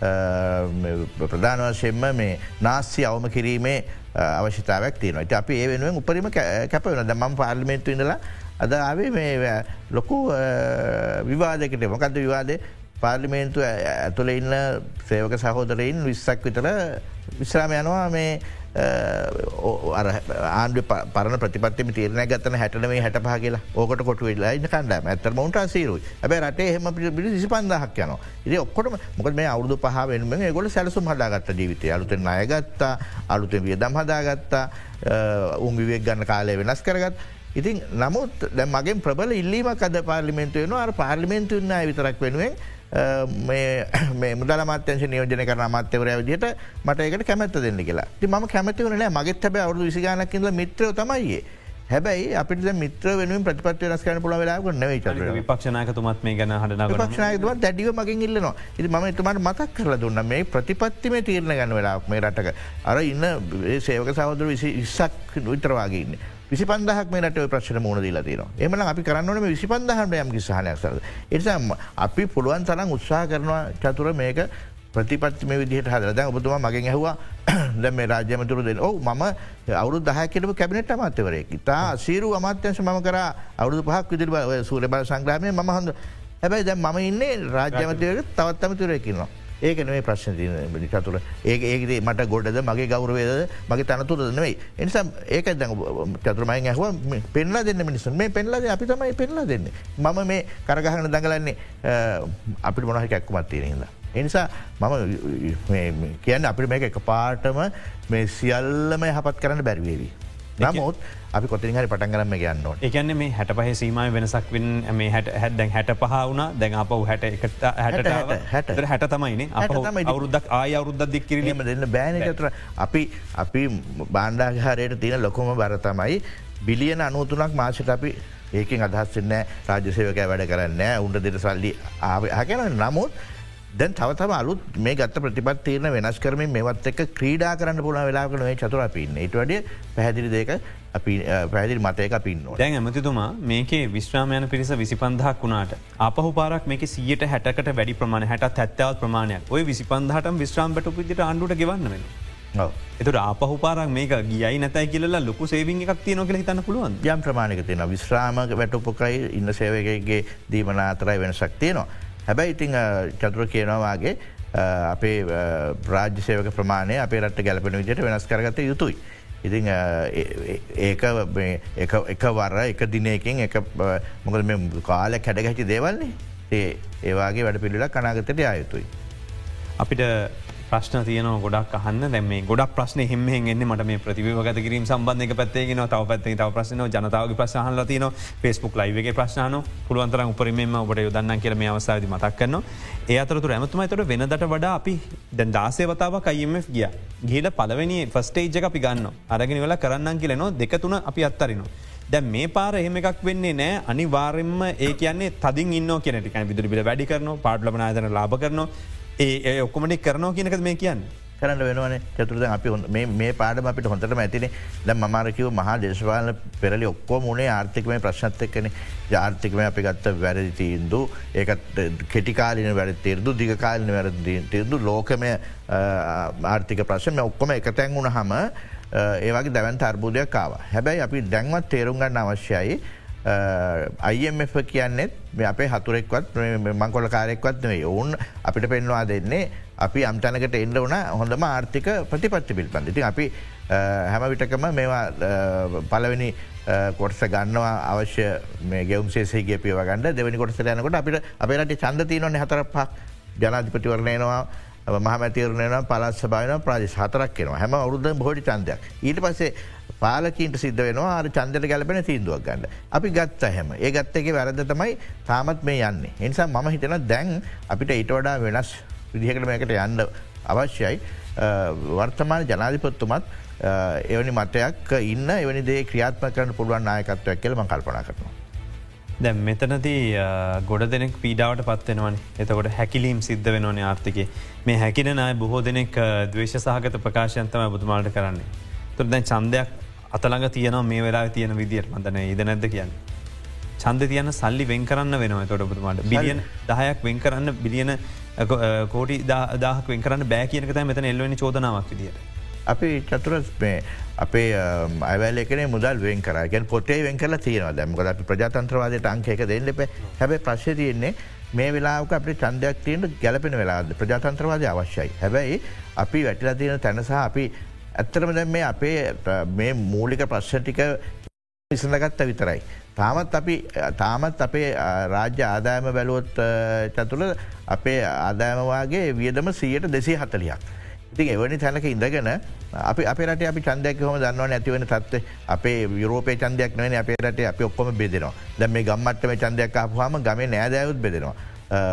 ප්‍රධාන වශයෙන්ම මේ නාස්්‍ය අවම කිරීමේ අවශ්‍යතාවක් තියනවා. ට අපි ඒ වෙනුවෙන් උපරිම කැප වෙන ද ම පාර්ලිමේන්තු ඉඳලා අද ආවේ මේ ලොකු විවාදකට මොකක්ද විවාදය පාර්ලිමේන්තු ඇතුළ ඉන්න සේවක සහෝදරයින් විස්සක් විතර විශ්‍රාම යනවා. මේ ආණ්ඩ පරන ප්‍රතිපත්තිම තීරණ ගත්තන හැටනේ හැට පහ කියලා. ඕකට කොට වෙලා ඉන්න කණ්ඩ ඇතර මොට සීරු ඇබ රට එහම පිි විසි පන්දහක් යන ඉ ඔක්කොට මොක මේ අවුදු පහ වෙනම ගොල සැලසුම් හදාගත්ත ජීවිතය. අලුතෙන් අයගත්තා අලුතෙන් වියදම් හදාගත්තා උන් විවෙක් ගන්න කාලය වෙනස් කරගත් ඉතින් නමුත් දැ මගේ ප්‍රබල ඉල්ලීමක් අද පාර්ලිමෙන්තුවන අර පාර්ලිමෙන්තුන්න විතරක් වෙනුවෙන් මේ මුදල මත්‍යංශ නියෝජන කරන අමාත්‍යවරය විදිට මට ඒකට කැමැත්ත දෙන්න කියලා. ති ම කැමති වන මගෙත් හැබ අවුදු විසිගානකිල මිත්‍ර තමයියේ හැබැයි අපිට මිත්‍ර වෙන ප්‍රතිපත් වෙනස් කරන පුළ වෙලාක නව පක්ෂනායකතුමත් මේ ගැන හට පක්ෂනායතුම දැඩිව මගින් ඉල්ලනවා. ඉති ම එතුමට මතක් කරල දුන්න. මේ ප්‍රතිපත්තිම තීරණ ගන්න වෙලාක් මේ රටක. අර ඉන්න සේවක සහෝදර විසි ඉස්සක් විතරවාගේන්නේ විසි පන්දහක් මේට ප්‍රශ්න මුණ දීලා තින එමන අපි කරන්නවන විසි පන්දහට යම් කිසාහනයක් සර එනිසාම අපි පුළුවන් තරම් උත්සා කරනවා චතුර මේක ප්‍රතිපත්ති මේ විදිහට හදර දැ ඔබතුමා මගෙන් ඇහවා [clears throat] දැ මේ රාජ්‍යමතුරු දෙන ඕ ම අවුදු දහකටම කැබිනට අමාත්‍යවරේ ඉතා සීරු අමාත්‍යංශ මම කර අවුදු පහක් විදිරි සූර බල සංග්‍රමය ම හොඳ හැබැයි දැ ම ඉන්නේ රාජ්‍යමතවයට තවත් අමතුරයකින්නවා ඒක නේ ප්‍රශ්න තින චතුර ඒ ඒකේ මට ගොඩද මගේ ගෞරවේද මගේ තනතුර නෙවෙයි එනිසා ඒක දැ චතුරමයි ඇහව පෙන්ලා දෙන්න මිනිසුන් මේ පෙන්ලාද අපි තමයි පෙන්ලා දෙන්න මම මේ කරගහන දඟලන්නේ අපිට මොනහි කැක්කුමත් තියෙනලා. එනිසා මම කියන්න අපිට මේක එක පාටම මේ සියල්ලම යහපත් කරන්න බැරිවේවී. නමුත් අපි කොතින් හරි පටන් කරම ගන්න එකන්න මේ හැට පහ සීමය වෙනසක් වෙන් මේ හැට හැදැන් හැට පහ වුණ දැන් අප හැට එකට හැට හැට. තමයින අවරුද්දක් ආය අවරුද්ද දික් කිරීම දෙන්න බෑනකතර අපි අපි බාණ්ඩාගහරයට තියෙන ලොකොම බර තමයි බිලියන අනුතුනක් මාශට අපි ඒකින් අදහස්සන්න රාජසයවක වැඩ කරන්න උන්ට දෙට සල්ලි ආකැන නමුත් දැන් තවතම අලුත් මේ ගත්ත ප්‍රතිපත් තීරණ වෙනස් කරමින් මෙවත් එක ක්‍රීඩා කරන්න පුළ වෙලාකන මේ චතුර පින්න ඒට වඩිය පැහැදිලි දෙක පැදිරි මතයක පින්න දැන් ඇමතිතුමා මේකේ විශ්‍රාමයන පිරිස විසි පන්දහක් වුණට අපහු පාරක් මේක සියට හැටකට වැඩි ප්‍රමාණ හැට හැත්තවල් ප්‍රමාණයක්. ඔය විසි පන්දහටම විශ්‍රාම්පට පිදිට අන්ඩුට ගෙවන්න වෙන. එතුට ආපහු පාරක් මේක ගියයි නැතයි කියලා ලොකු සේවිං එකක් තියන කියල හිතන්න පුළුවන් යම් ප්‍රමාණක තියෙන විශ්‍රාමක වැටපොකයි ඉන්න සේවකගේ දීමන අතරයි වෙනසක් තියෙනවා. හැබැයි ඉතිං චතුර කියනවාගේ අපේ රාජ්‍ය සේවක ප්‍රමාණය අපේ රට ගැලපෙන විදිට වෙනස් කරගත යුතුයි. ඉතිං ඒක එක වර එක දිනයකින් එක මොකද මේ කාල කැඩගැචි දේවල්න්නේ ඒ ඒවාගේ වැඩ පිළිලා කනාගතයට ආයුතුයි. අපිට ප්‍රශ්න තියන ගොඩක් අහන්න. දැම ගොඩක් ප්‍රශ්න හිමෙන් එන්න මට මේ ප්‍රතිවගත කිරීම සම්බන්ධක පැත්තේගෙන තව පැත්තේ තව ප්‍රශ්න ජනතාවගේ ප්‍රශ්හල තියන ෆෙස්බුක් ලයිවගේ ප්‍රශ්න පුළුවන්තර උපරීම ඔබට යොදන්න කියල මේ අවසාද මතක් කරන්න ඒ අතරතුර ඇමතුමයි තොට වෙනදට වඩා අපි දැන් දාසේ වතාව කයිම ගිය. ගේල පලවනි ෆස්ටේජ්ජ අපි ගන්න අරගෙන වෙලා කරන්න කියලනවා දෙකතුන අපි අත්තරනවා. දැ මේ පාර එහෙම එකක් වෙන්නේ නෑ. අනිවාරෙන්ම ඒ කියන්නේ තදින් ඉන්න කියනටික විදුරි බිල වැඩි කරන පාට්ලබනාදන ලාභ කරනවා. ඒ ඔක්කොමටි කරනවා කියනක මේ කියන්න. කරන්න වෙනවන. චතුරද අපි මේ පාඩම අපිට හොඳට ඇතින. ද මමාරකිව මහා දේශපාල පෙරලි ඔක්කෝ මුණේ ආර්ථිකම ප්‍රශ්නත් එක්කන. ආර්ථිකම අපි ගත්ත වැරදි තීන්දු ඒකත් කෙටිකාලින වැර තෙරදු දිගකාලින වැර තෙරදු ලෝකමය ආර්ථික ප්‍රශ්න ඔක්කොම එක තැන් වුණ හම ඒවගේ දැවන්ත අර්බුදයක් කාව හැබැයි අපි දැන්වත් තේරුම්ගන්න අවශ්‍යයි IMF කියන්නෙත් අපේ හතුරෙක්වත් මංකොල කාරෙක්වත් නෙවේ ඔවුන් අපිට පෙන්වා දෙන්නේ අපි අම්තනකට එන්න වන හොඳම ආර්ථික ප්‍රතිපත්ති පිල්පන්ද ති අපි හැම විටකම මේවා පලවෙනි කොටස ගන්නවා අවශ්‍ය මේ ගෙවම් සේසේගේ පියව ගන්න. දෙවනි කොටස යනකොට අපිට අපේට චන්ද තියනොන හතර පක් ජනාධිපතිවරණයනවා මහමැතිවරණයන පලස් භාවන ප්‍රාජ හතරක් කෙනවා හැම අවුද්ධ බොඩි චන්දයක් ඊට පසේ පාලකින්ට සිද්ධ වෙනවා ආර චන්දර ගැලපෙන තීන්දුවක් ගන්න. අපි ගත්ත හැම ඒ ගත්තක වැරද තමයි තාමත් මේ යන්නේ. එනිසා මම හිතන දැන් අපිට ඊට වඩා වෙනස් විදිහකට මේකට යන්න අවශ්‍යයි. වර්තමාන ජනාධිපත්තුමත් එවැනි මතයක් ඉන්න එවැනි දේ ක්‍රියාත්ම කරන පුළුවන් නායකත්වයක් කියලම කල්පනා කරනවා. දැ මෙතනදී ගොඩ දෙනෙක් පීඩාවට පත්වෙනවන එතකොට හැකිලීම් සිද්ධ වෙනවන ආර්ථිකේ මේ හැකින අය බොහෝ දෙනෙක් දවේශ සහගත ප්‍රකාශයන්තම බුතුමාට කරන්නේ. තුර දැන් චන්දයක් අතළඟ තියනවා මේ වෙලා තියෙන විදිට මතන ඉද නැද්ද කියන්න. චන්ද තියන සල්ලි වෙන් කරන්න වෙනවා තොටපතුමාට බිලියන දහයක් වෙන් කරන්න බිලියන කෝටි දාහක් වෙන් කරන්න බෑ කියනක මෙතන එල්ලවෙනි චෝදනාවක් විදිට. අපි චතුරස් මේ අපේ අවලකන මුදල් වෙන් කරගෙන පොටේ වෙන් කල තියෙන දැමකද අපි ප්‍රජාතන්ත්‍රවාදයට අංකයක දෙන්නප හැබැ ප්‍රශ්ය තියෙන්නේ මේ වෙලාක අපි චන්දයක් තියනට ගැලපෙන වෙලාද ප්‍රජාතන්ත්‍රවාදය අවශ්‍යයි. හැබැයි අපි වැටිලා තියෙන තැනසහ අපි ඇත්තරම දැ මේ අපේ මේ මූලික ප්‍රශ්ටික විසඳගත්ත විතරයි. තාමත් අපි තාමත් අපේ රාජ්‍ය ආදායම බැලුවොත් චතුළ අපේ ආදායමවාගේ වියදම සියයට දෙසේ හතලියක්. ඉතින් එවැනි තැනක ඉඳගෙන අපි අපට අපි චන්දයක් හොම දන්නවන ඇතිවන තත්ව අපේ යුරෝපය චන්දයක් නොවන අපේට අප ඔක්කොම බෙදෙනවා දැ මේ ගම්මටම චන්දයක් අපහම ගම නෑදයුත් බෙදෙනවා.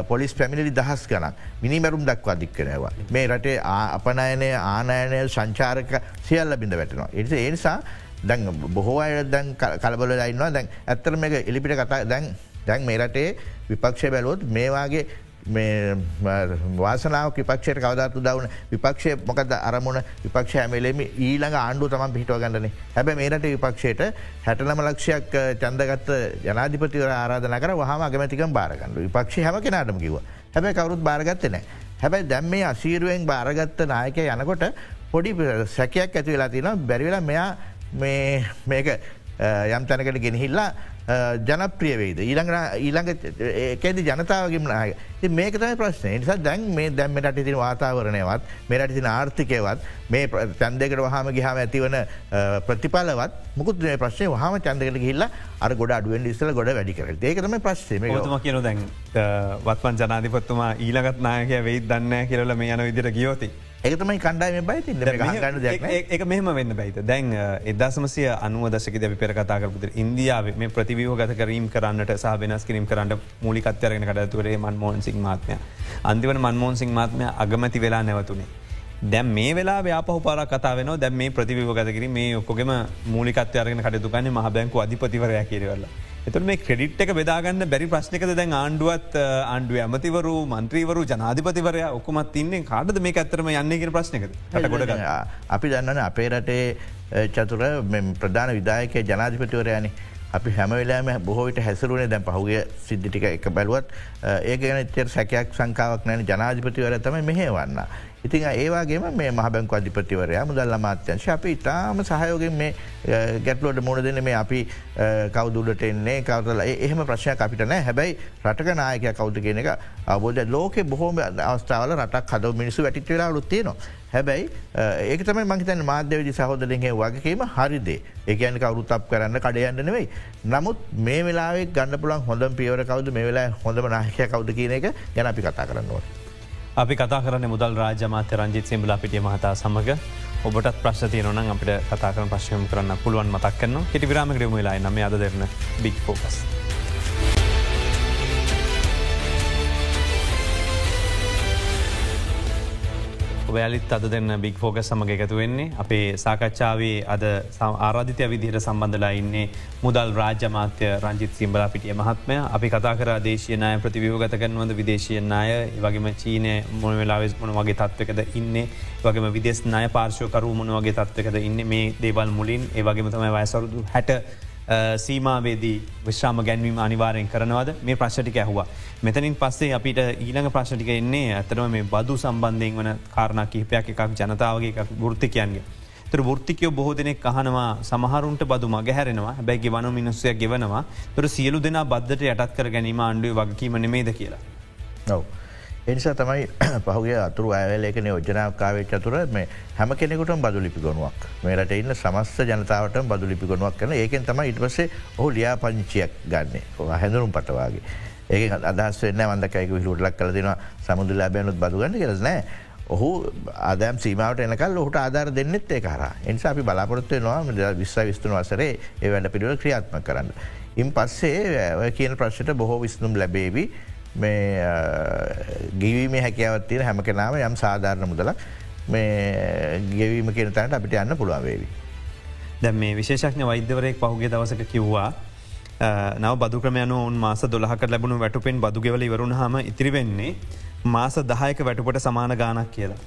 පොලිස් පැමිණිලි දහස් ගන මිනිමැරුම් දක්වා දික්කනවා. මේ රටේ අපනයනය ආනයනය සංචාරක සියල්ල බිඳ වැටෙනවා. එනිස ඒනිසා දැන් බොහෝ අය දැන් කලබල ඉන්නවා දැන් ඇත්තරම එක එලිපිට කතා දැන් දැන් මේ රටේ විපක්ෂය බැලොත් මේවාගේ වාසනාව විපක්ෂයට කවදත්තු දවන විපක්ෂය මොකද අරමුණ? විපක්ෂ ඇමලෙම ඊළඟ ආණ්ඩු තම පිටුව ගන්නන. හැබ මේරට විපක්ෂයට හැටනම ලක්ෂයක් චන්දගත්ත ජනාධිපතිවර ආරාධන කර වහම අගමතිකම් බාරගන්නඩු විපක්ෂ හැම කෙනටම කිව හැබැ කවරුත් බාරගත්ත නෑ හැබැයි දැම් මේ අසීරුවෙන් බාරගත්ත නායක යනකොට පොඩි සැකයක් ඇති වෙලා තින බැරිවෙලා මෙයා මේක යම් තැනකට ගෙනහිල්ලා ජනප්‍රියවේද ඊළඟ ඊළඟ ඒකෙද ජනතාවගේම නාය මේක තයි ප්‍රශ්නය නිසා දැන් මේ දැම්මට තින වාතාවරණයවත් මේට තින ආර්ථිකයවත් මේ චන්දකට වහම ගහම ඇතිවන ප්‍රතිඵලවත් මුකුත් මේ ප්‍රශ්නය වහම චන්දකට හිල්ල අර ගොඩ අඩුවෙන් ඉස්සල ගොඩ වැඩිකර ඒකතම ප්‍රශ්ේ ම කියන දැන් වත්පන් ජනාධිපත්තුමා ඊළගත් නායක වෙයි දන්න කියරල මේ යන විදිර ගියෝති. ඒතමයි කණ්ඩායම බයිති එක මෙහම වෙන්න බයිත දැන් එදසමසය අනුව දශක දැ පෙරකතාකරපුත ඉන්දියාව මේ ප්‍රතිවියෝ ගත කරීම් කරන්නට සහ වෙනස් කිරීම කරන්න මූලිකත්වරගෙන කටතුරේ මන්මෝන් සිං මාත්මය අන්තිවන මන්මෝන් සිං මාත්මය අගමති වෙලා නැවතුනේ. දැම් මේ වෙලා ව්‍යාපහ පාර කතාාවෙන දැම් මේ ප්‍රතිවිව ගතකිර මේ ඔක්කොගේම මූලිකත්වයරගෙන කටයුතුකන්නේ මහ බැංකු අධිපතිවරය කියරවල්ලා. එතුට මේ ක්‍රඩිට් එක බෙදාගන්න බැරි ප්‍රශ්නකද දැන් ආණ්ඩුවත් ආණ්ඩුව ඇමතිවරු මන්ත්‍රීවරු ජනාධිපතිවරය ඔක්කොමත් තින්නේ කාඩද මේ ඇත්තරම යන්නගෙන ප්‍රශ්නකද ගොඩ අපි දන්නන අපේ රටේ චතුර ප්‍රධාන විදායකය ජනාධිපතිවරයනි. අපි හැමවෙලාම බොහෝවිට හැසරුවනේ දැන් පහුගේ සිද්ධිටික එක බැලුවත් ඒ ගැන චෙර සැකයක් සංකාවක් නෑන ජනාධිපතිවර තම මෙහවන්න. ඉතින් ඒවාගේම මේ මහබැංක අධිපතිවරයා මුදල් අමාත්‍යංශ අපි ඉතාම සහයෝගෙන් මේ ගැටලෝට මුණ දෙන මේ අපි කවදුඩට එන්නේ කවතල එහෙම ප්‍රශ්නයක් අපිට නෑ හැබැයි රටක නායක කවුද කියන එක අවබෝධ ලෝක බොහෝම අවස්ථාවල රටක් හද මිනිසු වැටිට වෙලා රුත්තියනවා. හැබැයි ඒක තම මහිතන් මාධ්‍යවිදි සහෝදරගේ වගකීම හරිදේ ඒකයන කවරුත් අප කරන්න කඩයන්න නෙවෙයි. නමුත් මේ වෙලාවේ ගන්න පුළන් හොඳ පියවර කවද මේ වෙලා හොඳම නායකය කවුද කියන එක ගැන අපි කතා කරන්නවා. අපි කතා කරන මුදල් රාජමාත්‍ය රංජිත් සිම්බලා පිටිය මහතා සමඟ ඔබට ප්‍රශ්තිය නොන අපට කතා කරන ප්‍රශ්යම කරන්න පුළුවන් මතක් කන්න කෙටි විරාමකරම වෙලා නම අද දෙරන බික් ෆෝකස්. ඔයාලිත් අද දෙන්න බික් ෆෝග සමඟ එකතු වෙන්නේ. අපේ සාකච්ඡාවේ අද ආරාධිතය විදිහට සම්බන්ධලා ඉන්නේ මුදල් රාජ්‍යමාත්‍ය රංජිත් සිම්බලා පිටිය මහත්මය. අපි කතා කර දේශය නාය ප්‍රතිවියෝගත කරනවද විදේශයෙන් නාය වගේම චීනය මොන වෙලාවෙස් මොන වගේ තත්වකද ඉන්න? වගේම විදෙස් නාය පාර්ශයකරු මොන වගේ තත්වකද ඉන්න? මේ දේවල් මුලින්. ඒ වගේම තමයි වයසරුදු හැට සීමාවේදී විශ්‍රාම ගැන්වීම අනිවාරයෙන් කරනවද මේ ප්‍රශ්ටික ඇහවා. මෙතනින් පස්සේ අපිට ඊළඟ ප්‍රශ්ටික එන්නේ ඇතරම මේ බදු සම්බන්ධයෙන් වන කාරණ කිහිපයක් එකක් ජනතාවගේ එකක් ෘත්තිකයන්ගේ. තර ෘත්තිකයෝ බොහෝ දෙනෙක් කහනවා සමහරුන්ට බදු මගහැරෙනවා හැබැයි වන මිනිස්සයක් ගෙවනවා තොර සියලු දෙනා බද්ධට යටත් කර ගැනීම අන්ඩුව වගකීම නෙමේද කියලා. නොව. එනිසා තමයි [clears throat] පහුගේ අතුරු ඇවලේකන යෝජනාකාවේ චතුර මේ හැම කෙනෙකුට බදු ලිපිගොනුවක් මේට ඉන්න සමස්ත ජනතාවට බදු ලිපිගොනුවක් කන ඒකෙන් තම ඉට පසේ ඔහු ලියා පංචියක් ගන්න හැඳරුම් පටවාගේ. ඒක අදස් වන්න වන්දකයික හිලුටලක් කල දෙෙන සමුදු ලබයනුත් බදුගන්න කෙරස් නෑ. ඔහු ආදම් සීමාවට එනකල් ඔහුට ආධාර දෙන්නෙත් ඒ කර එනිසා අපි බලාපොරත්වය නවා විශ්ව විස්තුන වසරේ ඒ වැඩ පිළිව ක්‍රියාත්ම කරන්න. ඉන් පස්සේ කියන ප්‍රශ්ට බොහෝ විස්නුම් ලැබේවී. මේ ගිවීම හැකියාවත්තිය හැම කෙනාව යම් සාධාරණ මුදලක් මේ ගෙවීම කියන තැනට අපිට යන්න පුළුවන්වේවි. දැ මේ විශේෂඥ වෛද්‍යවරයෙක් පහුගේ දවසක කිව්වා නව බදුක්‍රමයන ඔවන් මාස දොලහක ලැබුණු වැටුපෙන් බදුගෙවල ඉවරුණ හම ඉතිරිවෙන්නේ මාස දහයක වැටුපට සමාන ගානක් කියලා.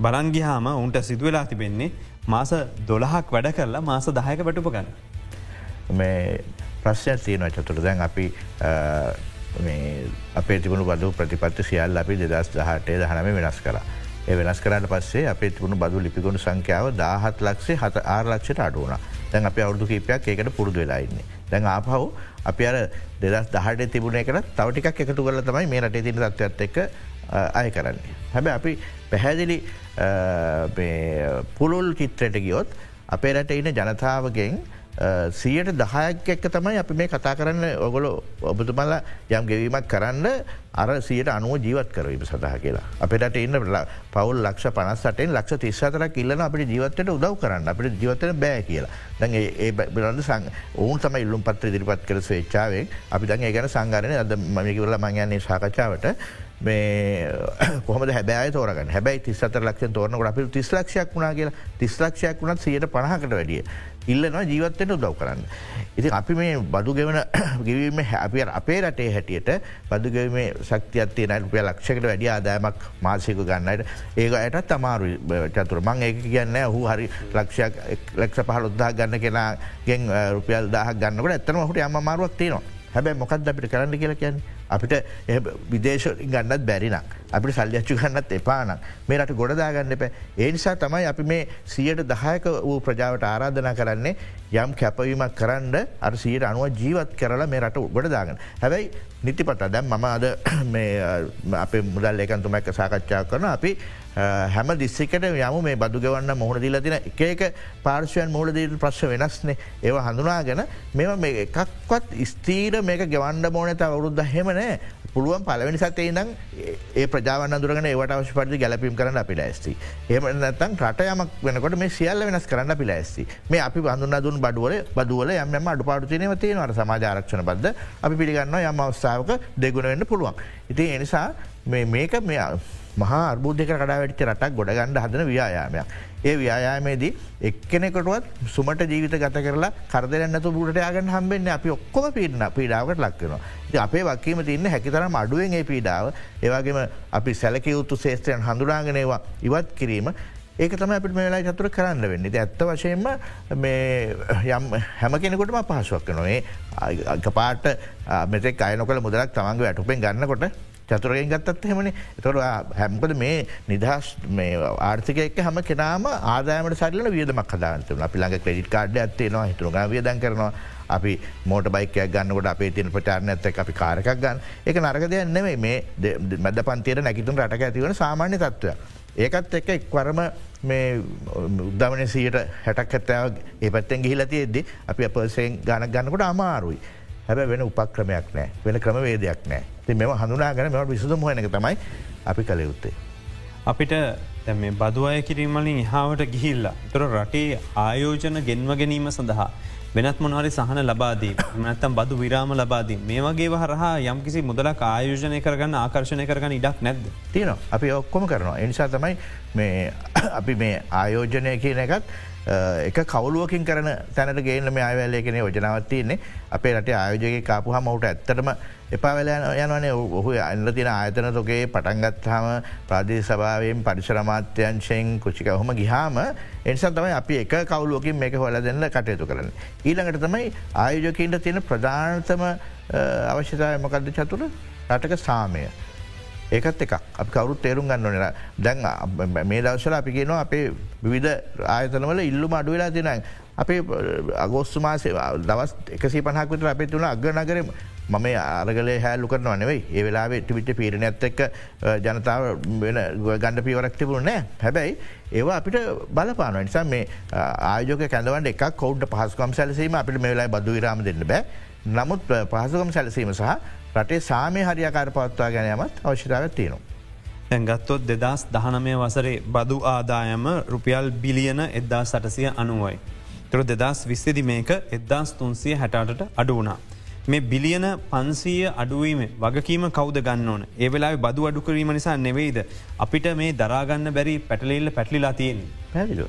බලන්ගිහාම උන්ට සිදුවෙලා තිබෙන්නේ මාස දොළහක් වැඩ කරලා මාස දහයක වැටුපගන්න. මේ ප්‍රශ්යක් තියෙන චතුර දැන් අපි අපේ තිබුණු බදු ප්‍රතිපත්ති සියල් අපි දෙදස් දහටේ දහනම වෙනස් කර. ඒ වෙනස් කරට පස්සේ අපේ තිබුණු බදු ලිපිගුණු සංඛ්‍යාව දාහත් ලක්ෂේ හත ආරලක්ෂයට අඩුවන දැන් අප අවුදු කීපයක් ඒකට පුරුදු වෙලාඉන්නේ. දැන් ආපහු අපි අර දෙදස් දහට තිබුණ එකට තවටිකක් එකතු කරල තමයි මේ රටේ තින තත්වත් එක්ක අය කරන්නේ. හැබැ අපි පැහැදිලි පුළුල් චිත්‍රයට ගියොත් අපේ රට ඉන්න ජනතාවගෙන් සියට දහයක් එක්ක තමයි අපි මේ කතා කරන්න. ඔගොල ඔබතුමල්ල යම් ගෙවීමක් කරන්න අර සියට අනුව ජීවත් කරවීම සඳහ කියලා. අපිට ඉන්න පවල් ලක්ෂ පනස්සටෙන් ලක්ෂ තිස්සතරක් ඉල්ලන අපට ජීවත්තයට උදව් කරන්න. අපට ජීවතන බෑ කියලා. දැන් ඒ බිරඳ සං ඔවුන් තම ඉල්ලුම් පත්‍ර දිරිපත් කර ස්වේච්චාවෙන් අපි දන් ඒ ගැන සංගරනය අද මමිකිවල මංයන්නේ සාකච්ඡාවට. මේ [coughs] කොහම හැබයි තෝරගන්න? හැබයි තිස්සත ලක්ෂ තෝරනකට අපි තිස්ලක්ෂයක් වුණනා කියලා. තිස්ලක්ෂයක් වුණත් සියට පණහකට වැඩිය. ඉල්ලනවා ජීවත්තයට උදව් කරන්න. ඉති අපි මේ බදු ගෙවන [clears throat] ගවීම අපි අපේ රටේ හැටියට බදුගවීමේ ශක්තියත්තේ නයි රුපිය ලක්ෂකට වැඩිය ආදායමක් මාසයක ගන්නට ඒක අයටත් අමාරු චතුර. මං ඒක කියන්න හු හරි ලක්ෂයක් ලක්ෂ පහල උද්දා ගන්න කෙනා ගෙන් රුපියල් දාහ ගන්නකට ඇත්තන හට යම මාරුවක් තියෙනවා. හැබැ මොකක්ද අපිට කරන්න කියලා කියන්නේ? අපිට විදේශ ගන්නත් බැරිනම්. අපි සල්්‍යච්චු ගන්නත් එපානම් මේ රට ගොඩදාගන්න එප ඒනිසා තමයි අපි මේ සියට දහයක වූ ප්‍රජාවට ආරාධනා කරන්නේ යම් කැපවීමක් කරන්න අර සියට අනුව ජීවත් කරලා මේ රට ගොඩදාගන්න. හැබැයි නිතිපට දැම් මම අද අපේ මුදල් ඒකන්තුමැක්ක සාකච්ඡා කරන අපි හැම දිස්සිකට යම. මේ බදු ගවන්න මුහුණ දිල තින එකක පාර්ශවයන් මූලදීට ප්‍රශ් වෙනස්නේ. ඒව හඳුනාගෙන මෙම මේ එකක්වත් ස්තීර මේක ගෙවන්ඩ මෝනත අවුරුද්ධ හෙමනෑ පුළුවන් පලවෙනි සතේ නම් ඒ ප්‍රජාවන දුරගෙන ඒවට අවශ්‍ය පරිදි ගැලපීම් කරන්න අපි ලෑස්ති. එම නැතන් රට යමක් වෙනකොට මේ සියල්ල වෙනස් කරන්න අපි ලෑස්ති. මේ අපි හඳුන්න දුන් බඩුවල බදුවල යම අඩු පාටතිනව තියෙනවට සමාජාරක්ෂණ බද්ධ අපි පිළිගන්න යම් අවස්ථාවක දෙගුණ වෙන්න පුළුවන්. ඉති එනිසා මේක මේ මහා අර්බුද්ධක කඩා වැටිච රටක් ගොඩගණ්ඩ හදන ව්‍යයාමයක්. ඒ ව්‍යයාමේදී එක්කෙනෙකොටුවත් සුමට ජීවිත ගත කරලා කරදරන්නතු බුට යාගන්න හම්බෙන්න අපි ඔක්කොම පිරන පීඩාවට ලක්වෙනවා. අපේ වක්කීම තින්න හැකිතරම් අඩුවෙන් ඒ පීඩාව ඒවාගේම අපි සැලකයුතු ශේත්‍රයන් හඳුනාගෙනවා ඉවත් කිරීම ඒක තම අපිට මේලා චතුර කරන්න වෙන්න ඇත්ත වශයෙන්ම යම් හැම කෙනෙකොටම පහසුවක් නොේ පාට මෙතෙක් අයනොකල මුදලක් තමන්ගේ වැටුපෙන් ගන්නකොට චතුරයෙන් ගත්තත් හෙමනි තොර හැම්කද මේ නිදහස් ආර්ථික එක් හම කෙනාම ආදායමට සරලන වියදමක් හදාන්තම අපි ළඟ ක්‍රඩිට කාඩ් ඇත්තේනවා හිතුරග වියදන් කරනවා. අපි මෝට බයිකයක් ගන්නකොට අපේ තින පචාරණ ඇත්ත අපි කාරකක් ගන්න. එක නරගදයක් නෙවේ මේ මැද පන්තයට නැකිතුන් රටක ඇතිවන සාමාන්‍ය තත්ත්වය. ඒකත් එක්ක එක්වරම මේ උද්දමන සීට හැටක් ඇත්තාව ඒ පැත්තෙන් ගිහිලතියෙද්දි අපි අපසයෙන් ගණක් ගන්නකොට අමාරුයි. හැබ වෙන උපක්‍රමයක් නෑ වෙන ක්‍රමවේදයක් නෑ ති මෙම හඳුනා ගැන මෙට විසුදුම් හනක තමයි අපි කළ යුත්තේ. අපිට මේ බදු අය කිරීමලින් එහාාවට ගිහිල්ලා. තොර රටේ ආයෝජන ගෙන්ව ගැනීම සඳහා. වෙනත් මොනහරි සහන ලබාදී මනත්තම් බදු විරාම ලබාදී මේ වගේ හරහා යම්කිසි මුදලක් ආයෝජනය කරගන්න ආකර්ශණය කරගන්න ඉඩක් නැද්ද. තියනවා අපි ඔක්කොම කරනවා එනිසා තමයි [coughs] අපි මේ ආයෝජනය කියන එකත් එක කවලුවකින් කරන තැනට ගේන මේ අයවැල්ලේකෙන යෝජනාවත් තියන්නේ අපේ රට ආයෝජගේ කාපු හමවට ඇත්තටම එපාවෙල යනවනේ ඔහු අන්න තින ආයතන තොකේ පටන්ගත්හම ප්‍රාදේ සභාවයෙන් පරිසරමාත්‍යංශයෙන් කුච්චික හොම ගිහාම එනිසා තමයි අපි එක කවලුවකින් මේක හොල දෙන්න කටයුතු කරන්න. ඊළඟට තමයි ආයෝජකන්ට තියෙන ප්‍රධානතම අවශ්‍යතාව මොකක්ද චතුර රටක සාමය. ඒකත් එක අප කවරුත් තේරුම් ගන්න නලා දැන් මේ දවසල අපි කියනවා අපේ විවිධ ආයතනවල ඉල්ලුම අඩුවෙලා තිනයි. අපේ අගෝස්තු මාසේ දවස් එකසි පහක් විතර අපේ තුළ අගනගරම මම අරගලේ හැල්ලු කරනවා නෙවෙයි. ඒ වෙලාේ ටිවිට පීරණ ඇත් එක්ක ජනතාව වෙන ගණඩ පිවරක් තිබුණ නෑ හැබැයි ඒවා අපිට බලපාන නිසා මේ ආයෝක කැඳවන්ට එක කෞඩ් පහස්කම් සැලසීම අපිට මේලායි බදු විරාම දෙන්න බෑ. නමුත් පහසුකම් සැලසීම සහ රටේ සාමය හරියාකාර පවත්වා ගැනීමත් අවශ්‍යතාවත් තියෙනවා. ඇගත්තොත් දෙදස් දහනමය වසරේ බදු ආදායම රුපියල් බිලියන එද්දා සටසය අනුවයි. තුර දෙදස් විස්සදි මේක එද්දාස් තුන්සිය හැටාටට අඩු වුණා. මේ බිලියන පන්සීය අඩුවීම වගකීම කෞද ගන්න ඕන ඒ වෙලා බදු අඩුකරීම නිසා නෙවෙයිද. අපිට මේ දරාගන්න බැරි පැටලෙල්ල පැටලිලා තියෙන් පැදිලු.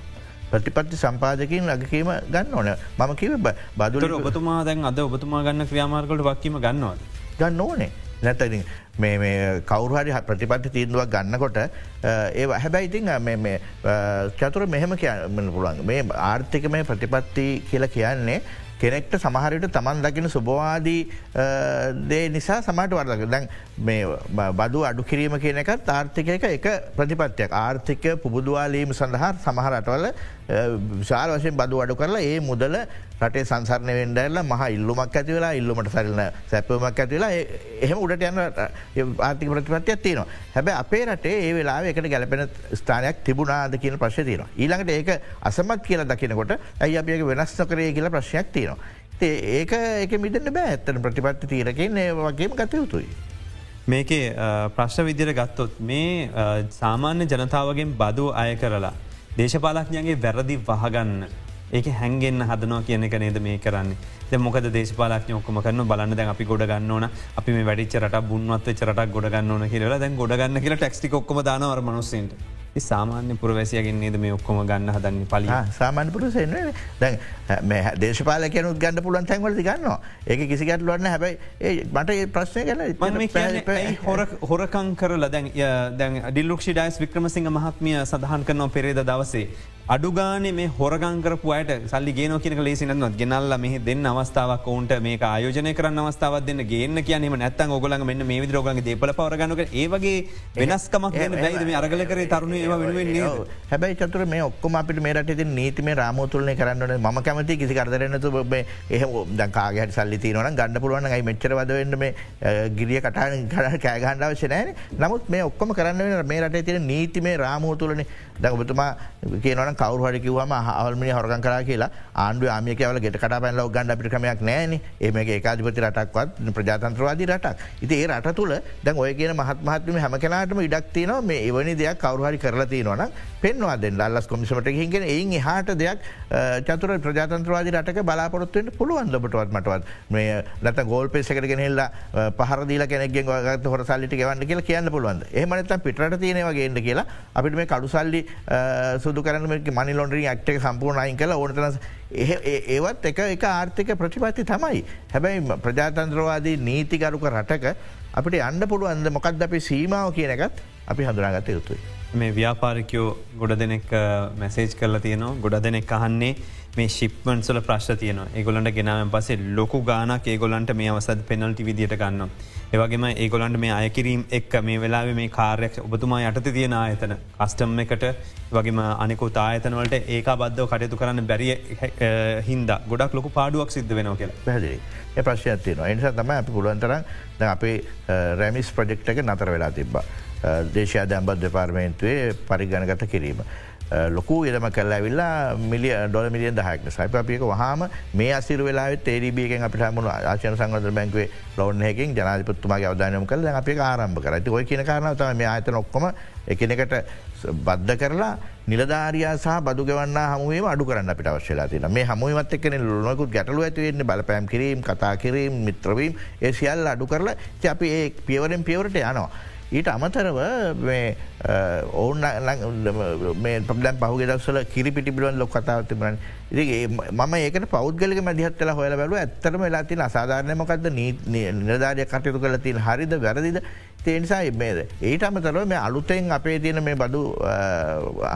ප්‍රතිපත්ති සම්පාදකින් අගකීම ගන්න ඕන මම කිව බදුර ඔබතුමා දැන් අද ඔබතුමා ගන්න ක්‍රියාමාර්කට වක්කීම ගන්නවද. ගන්න ඕනේ. නැතරින් මේ කවුරහරි ප්‍රතිපත්ති තීන්දුවක් ගන්නකොට ඒ හැබැයිතින් චතුර මෙහෙම කියන්න පුළුවන්. මේ ආර්ථික මේ ප්‍රතිපත්ති කියල කියන්නේ කෙනෙක්ට සමහරයට තමන් දකින සුභවාදී දේ නිසා සමට වර්දක. දැන් මේ බදු අඩු කිරීම කියනකත් ආර්ථිකයක එක ප්‍රතිපත්තියක්. ආර්ථික පුබුදවාලීම සඳහා සමහරටවල විශාල වශයෙන් බදු අඩු කරලා ඒ මුදල රටේ සංසරණය වෙන්ඩල්ල මහ ඉල්ලුමක් ඇති වෙලා ඉල්ලුමට සරලන සැපවමක් ඇතිවෙලා එහෙම උඩට යන්න ආර්ථික ප්‍රතිපත්තියක් තියෙනවා හැබැ අපේ රටේ ඒ වෙලා එකට ගැලපෙන ස්ථානයක් තිබුණනාද කියන ප්‍රශ්ය තියෙන ඊළඟට ඒක අසමත් කියලා දකිනකොට ඇයි අපියක වෙනස් නොකරේ කියලා ප්‍රශ්යක් තියෙනවා. ඒක ඒක මිදන්න බෑ ඇත්තන ප්‍රතිපත්ති තීරකෙන් ඒ වගේම ගත යුතුයි. මේකේ ප්‍රශ්න විදිර ගත්තොත් මේ සාමාන්‍ය ජනතාවගෙන් බදු අය කරලා. දේශපාලක්ඥගේ වැරදි වහගන්න ඒක හැන්ගෙන් හදනවා කියන එක නේද මේ කරන්නේ. මොක දේශපාලක් ොක්කම කරන බලන්න දැන් අපි ගොඩ ගන්නවන අපි මේ වැඩිච රට බුන්වත් චරටක් ගොඩ ගන්නන කියලා. දැන් ගොඩ ගන්න කියලා ටක්ටි ොක්ම දානවර මනුස්සට සාමාන්‍ය පුරවැසියගෙන් නේද මේ ඔක්කොම ගන්න හදන්න පලි සාමාන්‍ය පුරසෙන් දැන් දේශපාලකයනුත් ගන්න පුලන් තැන්වලති ගන්නවා. ඒක කිසිගැටලුවන්න හැබයි මට ඒ ප්‍රශ්නය ගැන හොර හොරකං කරල දැන් දැන් ඩිල්ලුක්ෂි ඩයිස් වික්‍රමසිංහ මහත්මිය සඳහන් කරනවා පෙරේද දවසේ අඩුගාන මේ හොරගංකරපු අයට සල්ලි ගෙන කියන ලේසිනත් ගෙනල්ල මෙහ දෙන්න අවස්ථාවක් ඔවුන්ට මේ ආයෝජන කරන්න අවස්ථාවත් දෙන්න ගේන්න කියනීම නැත්තන් ඔගලන් මෙන්න මේ විදිරෝගගේ දේපල පවරගනක ඒවගේ වෙනස්කමක් බැයිද? මේ අරගල කර තරුණ ඒවා වෙනුවෙන් හැබයි චතුර මේ ඔක්කොම අපිට මේ රට නීතිම රාමෝතුලනය කරන්නන ම කැමති කිසි කරදරන්නතු එහ දකාගට සල්ලි තියනවන ගන්න පුළුවන් යි මෙච්චර වදවෙන්න මේ ගිරිය කටාන කර කෑගහන්ඩාවශනෑන නමුත් මේ ඔක්කොම කරන්න මේ රට තින නීතිමේ රාමෝතුලන දැ ඔබතුමා කියනවන කවරුහට කිවම හල්මනි හොරගන් කර කියලා ආණ්ඩු ආමිකවල ගෙට කට පැල්ල ගන්න පිටකමයක් නෑන ඒම ඒකාධපති රටක්වත් ප්‍රජාතන්ත්‍රවාදී රටක්. ඉති ඒ රට තුළ දැන් ඔය කියන මහත්මහත්ම හැම කෙනටම ඉඩක්තින මේ එවනි දෙයක් කවරුහරි කරලා තියෙනවන පෙන්වා දෙන්න. අල්ලස් කොමිසමට හිගෙන එයින් හට දෙයක් චතුර ප්‍රජාතන්ත්‍රවාදී රටක බලාපොරත්තුවට පුළුවන් ලබටවත් මටවත්? මේ ලත ගෝල් පෙසකට ගෙනෙල්ලා පහරදීල කෙනෙක්ගෙන් ගත හොර සල්ලිට ගවන්න කියලා කියන්න පුළුවන් එහමනත පිටට තියෙනවගේන්න කියලා අපිට මේ කඩුසල්ලි සුදු කරන මනි ලොන්ඩරින් ඇක්ටක සම්පූර්ණයින් කළ ඕනතන ඒවත් එක එක ආර්ථික ප්‍රතිපත්ති තමයි. හැබැයි ප්‍රජාතන්ත්‍රවාදී නීතිකරුක රටක අපිට අන්න පුළුවන්ද මොකක්ද අපි සීමාව කියන එකත් අපි හඳුනාගත යුතුයි. මේ ව්‍යාපාරිකයෝ ගොඩ දෙනෙක් මැසේජ් කරලා තියනවා ගොඩ දෙනෙක් අහන්නේ මේ ශිප්මන්සල ප්‍රශ් තියන ඒගොලන්ට ගෙනාවෙන් පසේ ලොකු ගානක් ඒගොලන්ට මේ අවසද පෙනල්ටි විදිට ගන්නවා. ඒවගේම ඒගොලන්ට මේ අයකිරීම් එක් මේ වෙලා මේ කාරයක් ඔබතුමා යටත තියෙන ආයතන කස්ටම් එකට වගේම අනෙකු තායතනවලට ඒක බද්ධව කටයුතු කරන්න බැරිය හින්ද ගොඩක් ලොකු පාඩුවක් සිද්ධ වෙනව කියලා. පැදිරි ඒ ප්‍රශ්යතියන එනිසා තම අපි පුළුවන්තර අපේ රැමිස් ප්‍රජෙක්්ක නතර වෙලා තිබ්බා. දේශය දැම්බත් දෙපාර්මේන්තුවේ පරිගණගත කිරීම. Eh, ලොකු ඉරම කල්ලා විල්ලා මිලිය ඩොල මිලියන් දහක් සයිප අපික වහම මේ අසිර වෙලා තේරීබියකෙන් අපිට මුණ ආශන සංගත බැංකුවේ ලොවන්හකින් ජනාධපත්තුමාගේ අවධානයම කල අපි ආරම්භ කරති ඔය කියන කාරන තම මේ ආත නොක්කොම එකනෙකට බද්ධ කරලා නිලධාරයා සහ බදු ගවන්න හමුවේ අඩු කරන්න අපිට අවශ්‍යලා තින මේ හමුවමත් එක්න ලොනකුත් ගැටලු ඇතිවෙන්නේ බලපෑම් කිරීම කතා කිරීම මිත්‍රවීම් ඒ සියල් අඩු කරලා අපි ඒ පියවරෙන් පියවරට යනවා. ඊට අමතරව ඔවුන් පබලන් පහුගේ දක්සල කිරිපිටි පිලුවන් ලොක් කතාව තිබරන් ඉතිගේ මම ඒකට පෞද්ගලක මදිහත්තල හොල බැලු ඇත්තරම වෙලාතින අසාධාරණයමකක්ද නිරධාරය කටයුතු කල තින් හරිද වැරදිද? තේනිසා එබේද. ඒට අමතරව මේ අලුතෙන් අපේ තියෙන මේ බදු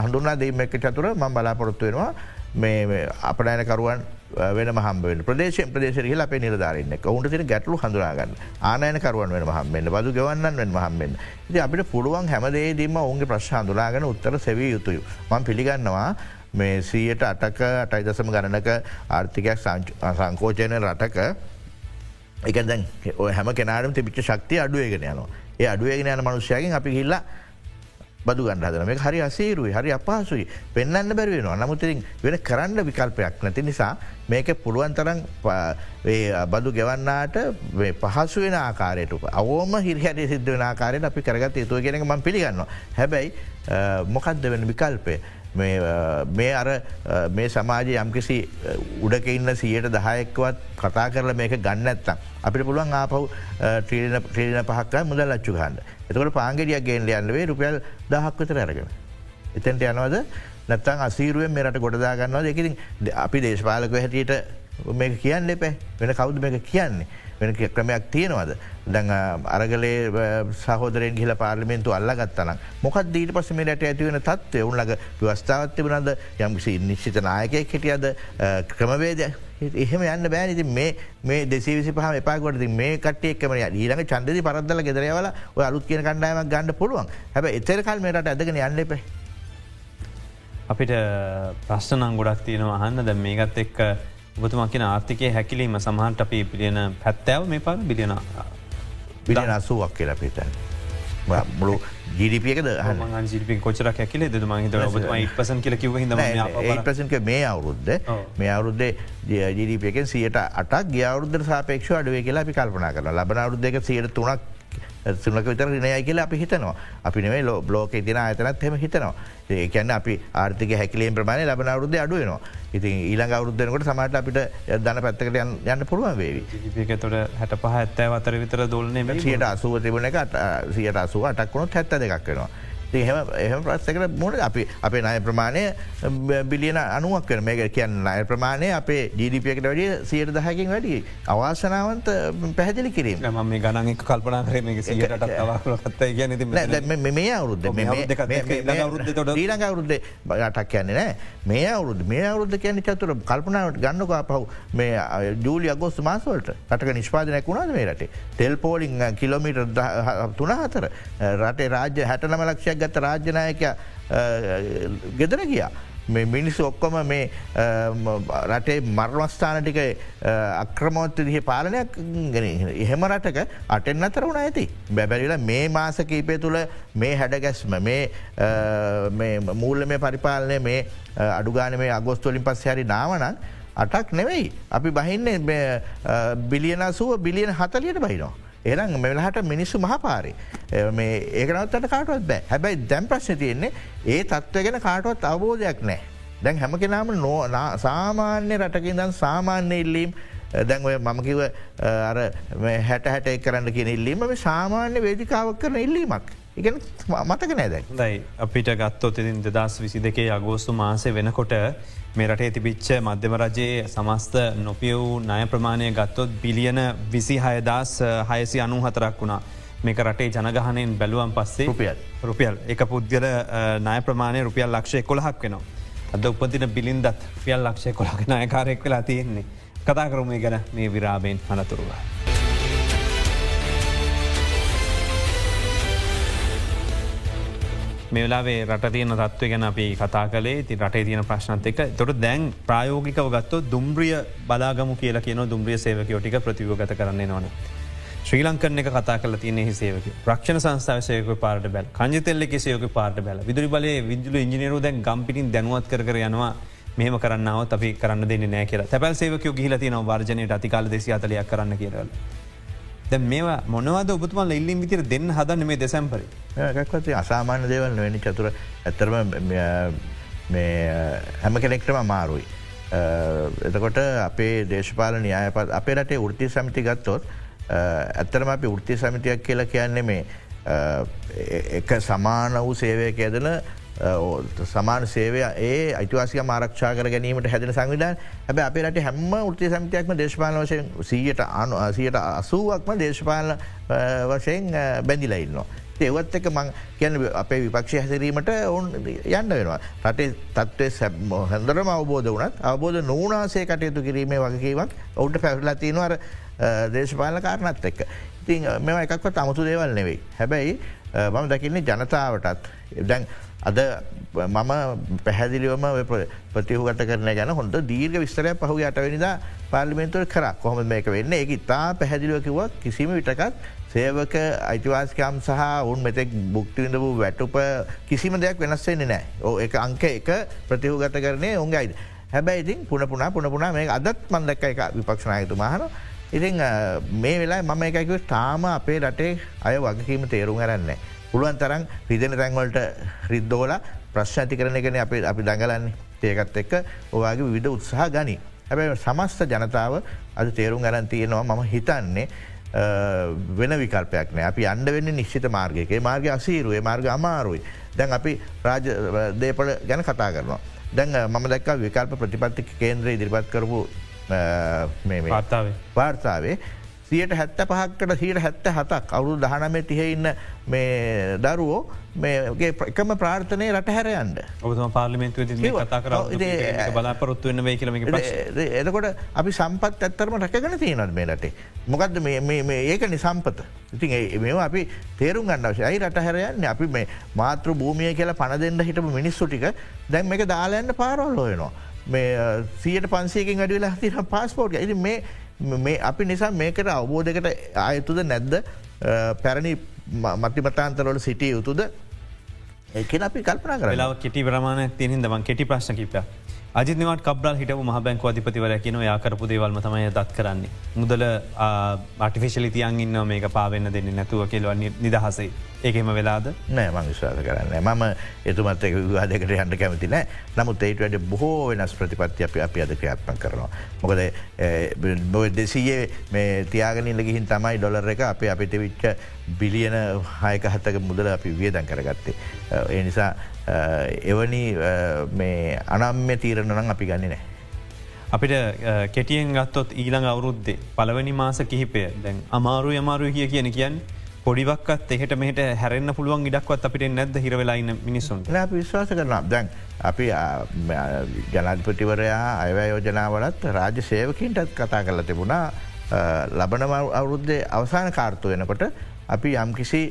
හඳුනා දෙීමක චතුර ම බලාපොරොත්තු වෙනවා. මේ අපනෑනකරුවන් වෙන මහම්බෙන් ප්‍රදේශ ප්‍රදේශරහිල අපේ නිරධාරන්න ඔවුන්ට තින ගැටලු හඳුනාගන්න ආනයන කරුවන් වෙන මහම්බෙන්න්න බදු ගවන්නන් වෙන මහම්බෙන් ති අපිට පුළුවන් හැමදේදීම ඔවුන්ගේ ප්‍රශ්ාඳුනාගෙන උත්තර සැවිය යුතුයි. මං පිළිගන්නවා මේ සීයට අටක අටයි දසම ගණනක ආර්ථිකයක් සංකෝචයන රටක. එක දැන් හැම කෙනාටම තිබිච්ච ශක්තිය අඩුවේගෙන යනවා. ඒ අඩුවේගෙන යන මනුෂ්‍යයකින් අපි හිල්ලා බදු ගන්හදන මේ හරි අසේරුයි හරි අපහසුයි. පෙන්න්න බැරිවෙනවා නමුතිරින් වෙන කරන්න විකල්පයක් නැති නිසා මේක පුළුවන් තරන් බදු ගෙවන්නාට පහසු වෙන ආකාරයට අවෝම හිරිහට සිද්ධ වෙන ආකාරයට අපි කරගත යුතුව කියෙනක ම පිළිගන්න හැබැයි මොකක්ද වෙන විකල්පය? මේ අර මේ සමාජය යම්කිසි උඩක ඉන්න සියයට දහයෙක්වත් කතා කරල මේක ගන්න ඇත්තම්. අපිට පුළුවන් ආපව් ත්‍රීන ත්‍රීන පහක් මුදල් ලච්චු ගන්න එතකට පාංගෙඩියක් ගෙන්ල යන්නවේ රුපියල් දහක් විතර අරගෙන. එතැන්ට යනවද? නැත්තන් අසීරුවෙන් මෙරට ගොඩදාගන්නවා දෙකින් අපි දේශපාලක හැටියට මේ කියන්න එපෑ. වෙන කවුද මේක කියන්නේ. වෙන ක්‍රමයක් තියෙනවද. දැන් අරගලේ සහෝදරෙන් ගිල පාර්ලිමෙන්තු අල්ලගත්තන මොකක් දීට පස මේ රට ඇතිවෙන තත්වය උන්ලග වස්ථාවත්ති වනද යම්කිසි නිශ්චිත නායකය කෙටියද ක්‍රමවේද එහෙම යන්න බෑනිති මේ මේ දෙසිවිසි පහ එපාකොට මේ කටයක්කම ඊළඟ චන්දදි පරද්දල ගෙදරයවල ඔය අලුත් කියන කණ්ඩායමක් ගන්න පුළුවන් හැබ එතරකල් මේට ඇදගෙන යන්න එපේ. අපිට ප්‍රශ්නං ගොඩක් තියෙනවා අහන්න ද මේකත් එක්ක ඔබතුමකින ආර්ථිකය හැකිලීම සමහන්ට අපි පිළියන පැත්තෑව මේ පර බිලියන බිලියන අසුවක් කියලා පිතැන්. මුළු ජීඩිපියකද ජිපි කොචර ඇකිල ද මහිත පසන් කියල කිව පසක මේ අවුරුද්ධ මේ අවුරුද්දේ. ජීඩිපියකෙන් සියට අටක් ගියවරුද්ධ සාපේක්ෂ අඩුව කියලා අපි කල්පනා කරන ලබන අවරුද්ධක සියට තුනක් සුනක විතර රිනයයි කියලා අපි හිතනවා. අපි නෙේ ලෝ බ්ලෝක තින අතනත් හෙම හිතනවා. ඒකැන්න අපි ආර්ථික හැකිලේ ප්‍රමාණය ලබන අවරුද්ධ අඩුවනවා ඉතින් ඊළඟ අවරුද්ධනකට සමට අපිට දන පැත්තකට යන්න පුළුවන් වේවි. තොට හැට පහ ඇත්තෑ අතර විතර දොල්න්නේ සියට අසුව තිබුණ එක සියට අසුව අටක්ුණොත් හැත්ත දෙකක් වෙනවා එහම එහම ප්‍රස්සකට මුට අපි අපේ නය ප්‍රමාණය බිලියන අනුවක් කර මේක කියන්න අය ප්‍රමාණය අපේ ජීඩිපියකට වැඩිය සියට දහකින් වැඩි අවාසනාවන්ත පැහැදිලි කිරීම. ම මේ ගණන් කල්පනා කරම සියට අවාලොත්තයි ගැන මේ අවුරුද්ධ ඊළඟ අවුරුද්ධ බටක් කියන්නේ නෑ. මේ අවුරුදු මේ අවුරුද්ධ කියන චතුර කල්පනාවට ගන්නකා පව් මේ ජූලි අගොස් මාසවලට රටක නිෂ්පාදනයක් වුණාද මේ රටේ? තෙල් පෝලිං කිලෝමීට තුන හතර. රටේ රාජ්‍ය හැටනම ලක්ෂයක් ගත රාජ්‍යනායක ගෙදර ගියා. මේ මිනිස්සු ඔක්කොම මේ රටේ මර්මස්ථාන ටික අක්‍රමෝත්ත දිහ පාලනයක් ගෙන එහෙම රටක අටෙන් අතර වුණ ඇති. බැබැරිලා මේ මාසකීපය තුළ මේ හැඩගැස්ම මේ මූල්ල මේ පරිපාලනය මේ අඩුගාන මේ අගොස්තුවලින් පස් හැරි නාවනක් අටක් නෙවෙයි. අපි බහින්නේ බිලියනසුව බිලියන හතලියට බහිනවා. එරං මෙලහට මිනිස්සු මහපාරි මේ ඒකනවත්තට කාටුවත් බෑ හැබැයි දැම් ප්‍රශ්න තියෙන්නේ ඒ තත්ව ගැන කාටුවත් අවබෝධයක් නෑ. දැන් හැම කෙනාම නෝ සාමාන්‍ය රටකින්දන් සාමාන්‍ය ඉල්ලීම් දැන් ඔය මමකිව අර හැට හැට එක් කරන්න කියෙන ඉල්ලීම මේ සාමාන්‍ය වේදිකාවක් කරන ඉල්ලීමක්. ඉගෙන මතක නෑදැ. දයි අපිට ගත්තොත් ඉතින් දෙදස් විසි දෙකේ අගෝස්තු මාසේ වෙනකොට මේ රටේ තිබිච්ච මධ්‍යම රජයේ සමස්ත නොපිය වූ ණය ප්‍රමාණය ගත්තොත් බිලියන විසි හයදස් හයසි අනු හතරක් වුණා. මේක රටේ ජනගහනයෙන් බැලුවම් පස්සේ රුපියල් රුපියල් එක පුද්ගල ණය ප්‍රමාණය රුපියල් ලක්ෂය කොළහක් වෙනවා. අද උපතින බිලින්දත් ෆියල් ලක්ෂය කොළහක නායකාරයෙක් වෙලා තියෙන්නේ. කතා කරුමේ ගැන මේ විරාබයෙන් අනතුරුවා. මෙලාවේ රට තියන තත්ව ගැන අපි කතා කලේ ති රටේ තියන ප්‍රශ්නත් එක තොට දැන් ප්‍රයෝගිකව ගත්තෝ දුම්රිය බලාගමු කියලා කියන දුම්රිය සේවකයෝටික ප්‍රතිවගත කරන්නේ නොන. ශ්‍රී ලංකන එක කතා කල තියන හිසේවක ප්‍රක්ෂණ සංස්ථාවසයක පාට බැල්. කංජතෙල්ලෙ සයක පාට බැල. විදුරි බලය විදුල ඉජිනරු දැන් ගම්පිටින් දැනුවත් කර යනවා. මෙම කරන්නාව අපි කරන්න දෙන්න නෑ කියර තැපැල් සේවකයෝ ගිහිලති නව වර්ජනයට අතිකාල දෙසි අතලයක් කරන්න කියරල. දැ මේවා මොනවද ඔබතුමල් ඉල්ලින් විතිර දෙන්න හදන්න මේ දෙසැම්පරි ගක්වති අසාමාන්‍ය දේවල් වෙනි චතුර ඇතරම හැම කෙනෙක්ටම මාරුයි. එතකොට අපේ දේශපාල න්‍යායපත් අපේ රටේ ෘති සමිති ගත්තොත් ඇත්තරම අපි ෘති සමිතියක් කියලා කියන්නේ මේ එක සමාන වූ සේවය කියදන සමාන සේවය ඒ අයිතිවාසික මාරක්ෂා කර ගැනීමට හැදෙන සංවිධාන හැබ අපේ රට හැම ෘති සමිතියක්ම දේශපාල වශයෙන් සීයට අනු අසියට අසුවක්ම දේශපාල වශයෙන් බැඳිලයින්නවා. ඒවත් එක මං කියන්න අපේ විපක්ෂය හැසිරීමට ඔවුන් යන්න වෙනවා. රටේ තත්වේ සැබ හැදරම අවබෝධ වනත් අවබෝධ නෝනාසේ කටයුතු කිරීමේ වගකීවක් ඔවුන්ට පැහලා තියෙනවර දේශපාලන කාරණත් එක්ක. ඉතින් මෙම එකක්වත් අමුතු දේවල් නෙවෙයි. හැබැයි මම දකින්නේ ජනතාවටත් දැන් අද මම පැහැදිලිවම ප්‍රතිහගත කරන ගැන හොඳ දීර්ග විස්තරය පහු අටවැනිදා පාලිමෙන්තුව කර. කොහොම මේක වෙන්න? එක ඉතා පැහැදිලිවකිව කිසිම විටකත් සේවක අයිතිවාස්කම් සහ උන් මෙතෙක් බුක්තිවිඳ වූ වැටුප කිසිම දෙයක් වෙනස්වෙන්නේ නෑ ඕ එක අංක එක ප්‍රතිහගත කරනය ඔුන්ගයිද හැබැයි ඉතින් පුන පුනා පුන පුනා මේ අදත් මන්දක්ක එක විපක්ෂනායතු මහන ඉතින් මේ වෙලා මම එකකිව තාම අපේ රටේ අය වගකීම තේරුම් කරන්නේ. පුළුවන් තරන් රිදෙන තැන්වලට රිද්දෝල ප්‍රශ් ඇති කරන එකන අප අපි දඟලන්නේ. ඒකත් එක්ක ඔවාගේ විඩ උත්සාහ ගනි. හැබැ සමස්ත ජනතාව අද තේරුම් ගරන් තියෙනවා මම හිතන්නේ වෙන විකල්පයක් නෑ. අපි අන්ඩ වෙන්න නිශ්චිත මාර්ගයකේ. මාර්ග අසීරුවේ මාර්ග අමාරුයි. දැන් අපි රාජ දේපල ගැන කතා කරනවා. දැන් මම දැක්ක විකල්ප ප්‍රතිපත්තික කේන්ද්‍රය ඉදිරිපත් කරපු වාර්තාවේ සියට හැත්ත පහක්කට සීට හැත්ත හතක් අවුරු දහනමේ තිහෙඉන්න මේ දරුවෝ මේගේ එකම ප්‍රාර්ථනය රට හැරයන්ට ඔබතුම පාලිමෙන්තු කතා කර. බලාපොරොත්තු වන්න වේ කියලම එතකොට අපි සම්පත් ඇත්තරම රැකගෙන තියෙනත් මේ රටේ? මොකක්ද ඒක නිසම්පත ඉතින් මේ අපි තේරුම් ගන්නවශයයි රට හැරයන්න අපි මේ මාතෘ භූමිය කියලා පණ දෙන්න හිටපු මිනිස්සු ටික දැන් මේක දාලයන්න පාරොල් හොයනවා. මේ සීයට පන්සේකින් අඩිවෙලා හතින පස්පෝට්. ඇති මේ අපි නිසා මේකට අවබෝධකට අයුතුද නැද්ද? පැරණි මතිමතාන්තරවල සිටිය යුතුද? ඒකෙන අපි කල්පන කර ලා කෙටි ප්‍රමාණ තියහිද ම කෙටි ප්‍රශ්න කිප අජිනවට කබ්‍රල් හිට මහ බැංකව අධිපතිවර කියන යාකරපු දේවල්ම තමයි දත් කරන්නේ. මුදල ආටිෆිශලි තියන් ඉන්න මේක පාවෙන්න දෙන්න නැතුව කෙලවන්නේ නිදහසේ ඒකෙම වෙලාද නෑ මං විශ්වාස කරන්න මම එතුමත් එක විවාදකට හන්ට කැමති නෑ නමුත් ඒට වැඩ බොහෝ වෙනස් ප්‍රතිපත්ති අප අපි අද ක්‍රියාත්ම කරනවා. මොකද බො දෙසයේ මේ තියාගනිල්ල ගිහින් තමයි ඩොලර එක අපේ අපිට විච්ච බිලියන හයක හත්තක මුදල අපි වියදන් කරගත්තේ. ඒ නිසා එවනි අනම්‍ය තීරණ නම් අපි ගන්න නෑ. අපිට කෙටියෙන් ගත්තොත් ඊළඟ අවුරුද්දේ පළවනි මාස කිහිපය දැන් අමාරු අමාරු කිය කියන කියන්න පොඩිවක්ත් එහට මෙහට හැරෙන්න්න පුළුවන් ඉඩක්වත් අපිට නැද හිරවෙලායින්න මිනිසුන් විශ්වාස කරන දැන් අපි ජනධපතිවරයා අයවැ යෝජනාවලත් රාජ්‍ය සේවකින්ටත් කතා කරල තිබුණා. ලබන අවුරුද්දේ අවසාන කාර්තු වෙනකොට අපි යම් කිසි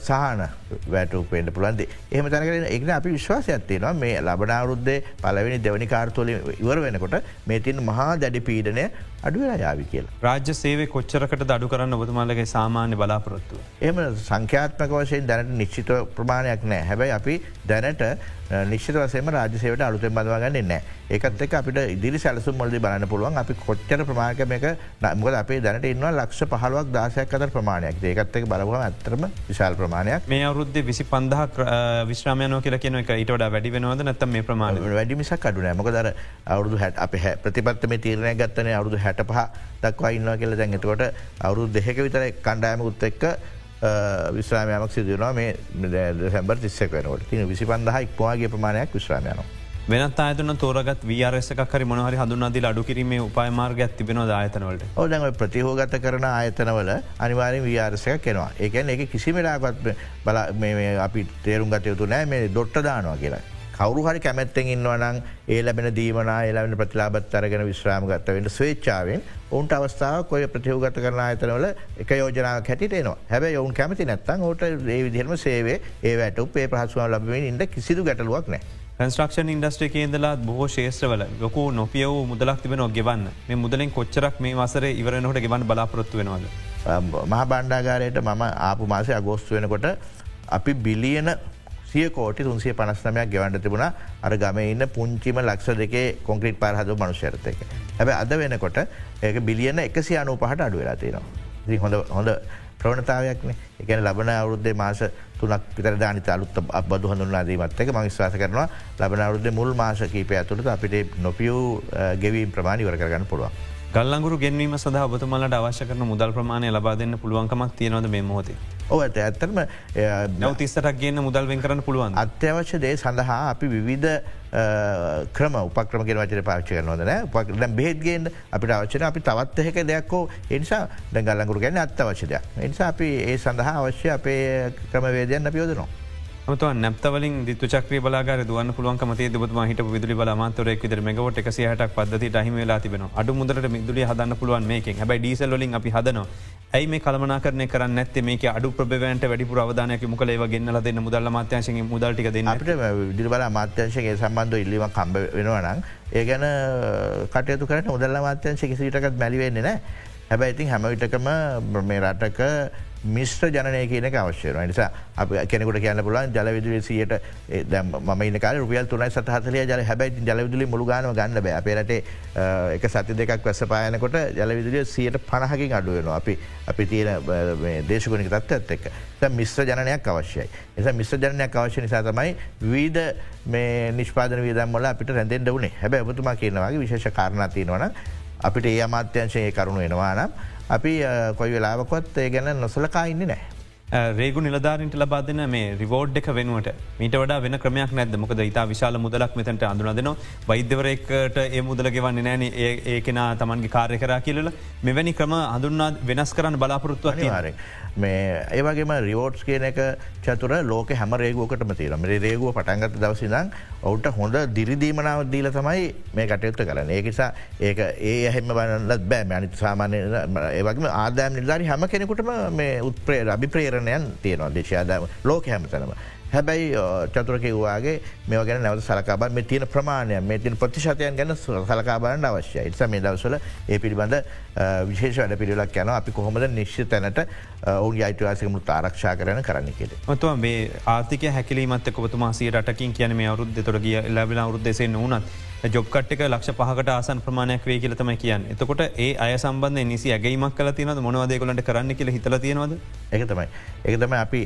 සහන වැටපේට පුළන්ද එහම තැනකර එක්න අපි විශ්වාසයක්ත්තියෙනවා මේ ලබනාවරුද්දේ පලවෙනි දෙවනි කාර්තුවල ඉවර වෙනකොට මේ තින් මහා දැඩි පීඩනය අඩුවෙලා යාවි කියල. රාජ්‍ය සේවේ කොච්චරකට අඩු කරන්න බතුමාලගේ සාමාන්‍ය බලාපොරොත්තුව. එම සංඛ්‍යාත්මක වශයෙන් දැනට නිශ්චිත ප්‍රමාණයක් නෑ හැබැයි අපි දැනට නිශ්ිත වසේම රාජසේවට අලුතෙන් බදවාගන්න නෑ ඒකත් එක අපිට ඉදිරි සැලසුම් මොලදි බලන්න පුළුවන් අපි කොච්චර ප්‍රමාණක මේක නමුද අපේ දැනට ඉන්නවා ලක්ෂ පහලුවක් දාසයක් අතර ප්‍රමාණයක් ඒකත් එක බලවා ඇතරම විශාල් ප්‍රමාණයක්. මේ අවුද්ධ විසි පන්දහක් විශ්‍රමයනෝ කියල කියන එක ඉටට වැඩි වෙනවද? නැත මේ ප්‍රමාණ වැඩිමිසක් අඩුන මොකදර අවුදු හැට අප ප්‍රතිපත්ත මේ තීරණය ගත්තන අවුදු හැට පහ දක්වා ඉන්නවා කියල. දැන්ගතකොට අවුදු දෙහෙක විතර කණ්ඩායම උත් එක්ක විශ්‍රාමයක් සිදුවනවා මේ හැබර් තිස්සක වනට තින විසි පන්දහ ඉක්වාගේ ප්‍රමාණයක් විශ්‍රාමයනවා. වෙනත් අයතුන තෝරගත් වරසකරි මොනහරි හඳුනාදී අඩු කිරීම උපයමාර්ගයක් තිබෙන දායතනවලට ඕදැ ප්‍රතිහෝගත කරන ආයතනවල අනිවාරය වියාරසයක් කෙනවා ඒකැන් එක කිසිමලාගත් බල අපි තේරුම් ගත යුතු නෑ මේ දොට්ට දානවා කියලා. කවරු හරි කැමැත්තෙන් ඉන්නවනම් ඒ ලැබෙන දීමනා ඒලවෙන ප්‍රතිලාබත් අරගෙන විශ්‍රාම ගත්තවෙන්න ස්වේච්චාවෙන් ඔවුන්ට අවස්ථාව කොය ප්‍රතියෝගත කරන අතනවල එක යෝජනාව කැටිටේනවා හැබ ඔවුන් කැමති නැත්තන් ඕට ඒ විදිහම සේවේ ඒ වැට ඒ පහසුව ලබෙන් ඉට කිසිදු ගැටලුවක් නෑ. කන්ස්ට්‍රක්ෂන් ඉන්ඩස්ට්‍රේ කේදලා බොහෝ ශේෂ්‍රවල යොකු නොපියව මුදලක් තිබෙන ගෙවන්න. මේ මුදලින් කොච්චරක් මේ වසර ඉවරනහට ගෙවන්න බලාපොරොත්තු වෙනවාද. මහ බණ්ඩාගාරයට මම ආපු මාසය අගෝස්තු වෙනකොට අපි බිලියන සිය කෝටි තුන්සිය පනස්නමයක් ගෙවන්ට තිබුණ. අර ගම ඉන්න පුංචිම ලක්ෂ දෙකේ කොංක්‍රීට් පාරහද මනුෂ්‍යරතයක හැබ අද වෙනකොට ඒක බිලියන එකසි අනු පහට අඩු වෙලා තියෙනවා. හොඳ හොඳ ප්‍රවණතාවයක්න එකන ලබන අවුද්ධ මාස තුනක් විතර දානිත අලුත් බදු හඳුන්නා දීමත් එක ම විශ්වාස කරනවා ලබන අවුද්ධ මුල් මාස කීපය ඇතුළට අපිට නොපියූ ගෙවීම් ප්‍රමාණි වර කරගන්න පුළුවන්. ගල්ලංගුරු ගෙන්වීම සඳහ ඔබතුමලට අවශ්‍ය කරන මුදල් ප්‍රමාණය ලබා දෙන්න පුළුවන්කමක් තියෙනවද මේ මොහොතේ. ඇත ඇත්තරම නවතිස්සටක් ගන්න මුදල්වෙන් කරන්න පුළුවන් අත්‍යවශ්‍ය දේ සඳහා අපි විවිධ ක්‍රම උපක්‍රමගෙන වචන පාච්ච කරනවද පක් බෙහෙත්ගෙන් අපිට අවචන අපි තවත් එහෙක දෙයක්කෝ එනිසා දැගල්ලඟුරු ගැන අත්තවශ්‍යදයක් එනිසා අපි ඒ සඳහා අවශ්‍ය අපේ ක්‍රමවේදයන් අපි යෝදනවා. මතුව නැප්තවලින් දිතු චක්‍රී බලාගර දුවන් පුළුවන් මතේ දුබතුම හිට විදුලි බලාමාන්තරයක් විදර මෙගවට එකසිහට පදති ටහිම වෙලා තිබෙන අඩු මුදට මිදුලි හදන්න පුළුවන් මේකින්. හැබයි ඩීසල්ලින් අපි හදනවා. ඇයි මේ කළමනා කරන කරන්න ඇත්ත මේක අඩු ප්‍රබවන්ට වැඩි අවධානයක මුකලේව ගෙන්න්නල දෙන්න. මුදල්ල මාත්‍යංශගේ මුදල්ටික දෙන්න. අපට විදිරි බලා මාත්‍යංශගේ සම්බන්ධ ඉල්ලිම කම්බ වෙනවනම් ඒ ගැන කටයුතු කරට මුදල්ල මාත්‍යංශ කිසිටකත් මැලිවෙන්නේ නෑ හැබැයි ඉතින් හැමවිටකම මේ රටක මිශ්‍ර ජනය කියනක අවශ්‍යයන නිසා අප කෙනෙකුට කියන්න පුලන් ජලවිදුලි සියට ම කාල රුපියල් තුනයි සතහතලය ජල හැබැයි ජලවිදුලි මුළුගානම ගන්න බෑ. අපේරට එක සති දෙකක් වැස පායනකොට ජලවිදුලිය සියට පණහකින් අඩුවනවා අපි අපි තියෙන දේශගනික තත්ව ඇත් එක් මිශ්‍ර ජනයක් අවශ්‍යයි. එස මිශ්‍ර ජනයක් අවශ්‍ය නිසා තමයි වීද මේ නිෂ්පාදන වියදම්මල අපිට රැඳෙන්ඩ වනේ හැබැ ඔබතුමා කියනවාගේ විශේෂ කාරණතියනවන අපිට ඒ අමාත්‍යංශයේ කරුණු වෙනවා නම් අපි කොයි වෙලාවකොත් ඒ ගැන නොසලකා ඉන්න නෑ. රේගු නිලධාරින්ට ලබාදන මේ රිවෝඩ් එක වෙනුවට. මීට වඩා වෙන ක්‍රමයක් නැද මොකද ඉතා විශාල මුදලක් මෙතැට අඳුනදන වෛද්‍යවරෙක්ට ඒ මුදල ගෙවන්න නෑන ඒ කෙන තමන්ගේ කාර්ය කරා කියලල මෙවැනි ක්‍රම හඳුන්නා වෙනස් කරන්න බලාපොරොත්තු අනිවාරෙන්. මේ ඒවගේම රිවෝඩ්ස් කියන එක චතුර ලෝක හැම රේගුවකටම තීරම රේගුව පටන්ගත දවසිදං ඔවුට හොඳ දිරිදීමනාව දීල තමයි මේ කටයුත්ත කරන ඒකිසා ඒක ඒ එහෙම බන්නලත් බෑ. මැනිත සාමානය ඒවගේම ආදායම් නිධාරි හැම කෙනෙකුටම මේ උත්ප්‍රේ අභිප්‍රේරණයන් තියෙනවා දේශයාදාම ලෝක හැමතනම. හැබැයි චතුරකිවවාගේ මේ ගැන නැවත සලකාබ මේ තියෙන ප්‍රමාණය මේ තින ප්‍රතිශතයන් ගැන සලකාබන්න අවශ්‍යය ඉස මේ දවසල ඒ පිළිබඳ විශේෂ වැඩ පිළිලක් යන අපි කොහොමද නිශ්්‍ය තැනට ඔවුන් අයිතුවාසකමුත් ආරක්ෂා කරන කරන්න කෙට. මතුව මේ ආතික හැකිලීමත් කොතුමා සියටකින් කියන මේ අවරුද්ධ තොරගිය ලැබෙන අවරුද්දෙසේ නොවනත් ජොබ්කට්ක ලක්ෂ පහකට ආසන් ප්‍රමාණයක් වේ කියලතම කියන්න. එතකොට ඒ අය සම්බන්ධ නිසි ඇගේමක් කල තියනද මොනවදේකොලට කරන්න කියල හිතල තියෙනවද? එක තමයි. එක තම අපි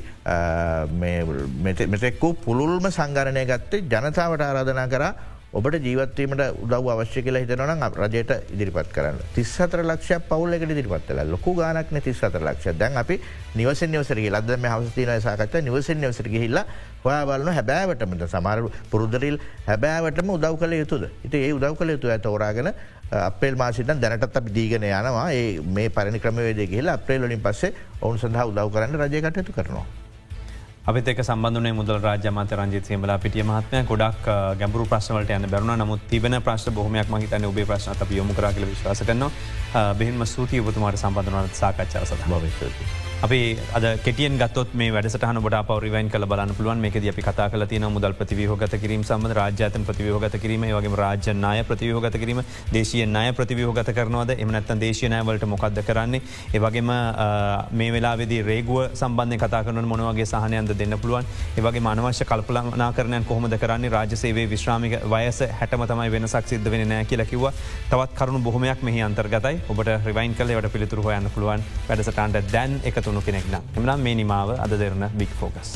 මෙතෙක්කු පුළුල්ම සංගරණය ගත්තේ ජනතාවට ආරාධනා කරා ඔබට ජීවත්වීමට උදව අවශ්‍ය කියලා හිතනවන රජයට ඉදිරිපත් කරන්න. තිස්සතර ලක්ෂ පවුල්ලක ඉදිරිපත්ල ලොකු ගානක්න තිස්සතර ලක්ෂ දැන් අපි නිවස නිවසරගේ ලදම හවස්තින සාකත නිවස නිවසර හිල්ලා හොයා බලන හැබෑවටමට සමාර පුරුදරිල් හැබෑවටම උදව් කළ යුතුද? ඉති ඒ උදව් කළ යුතු ඇත ෝරාගෙන අපේල් මාසිතන් දැනටත් අපි දීගෙන යනවා. ඒ මේ පරණි ක්‍රමවේද කියලා අපේල්ලින් පස්සේ ඔවුන් සඳහා උදව් කරන්න රජයකටයුතු කරනවා. අපිතක සබඳන මුදල් රාජමත රංජිත සේමල පිටිය මහත්මය. ගොඩක් ගැඹරු ප්‍රශ්නවලට යන්න බැරුණ. නමුත් තිබෙන ප්‍රශ්න බොහමයක් මහිතන ඔබේ ප්‍රශ්න අප යොමු කරගල විශවාස කරන බෙහිම සූතිය ඔබතුමාට සම්බඳනවන සාකච්ඡාව සඳ භවිස්තුති. අපි අද කෙටියෙන් ගත්තොත් මේ වැඩසටහන බොඩ පවරිවයින් කල බලන්න පුළුවන්. මේකද අපි කතා කල තින මුදල් ප්‍රතිවිහෝගත කිරීම සම්බඳ රාජ්‍යතන ප්‍රතිවිහෝගත කිරීම වගේ රාජ්‍යනාය ප්‍රතිවිහෝගත කිරීම දේශය නාය ප්‍රතිවිහෝගත කරනවද? එමනත්තන් දේශනයවලට මොකක්ද කරන්නේ? ඒවගේම මේ වෙලාවෙදි රේගුව සම්බන්ධ කතා කරන මොනවගේ සහනයන්ද දෙන්න පුළුවන්? ඒවගේ මනවශ්‍ය කල්පලනා කරනයන් කොහොමද කරන්නේ? රාජසේවේ විශ්‍රාමික වයස හැටම තමයි වෙනසක් සිද්ධ වෙන නෑ කියලකිව තවත් කරුණු බොහොමයක් මෙහි අන්තර්ගතයි. ඔබට රිවයින් කලවට පිළිතුර හොයන්න පුළුවන් වැඩසටන්ට දැන් එකතු තුුණු කෙනෙක්න එමනම් මේ නිමාව අද දෙරන බික් ෆෝකස්.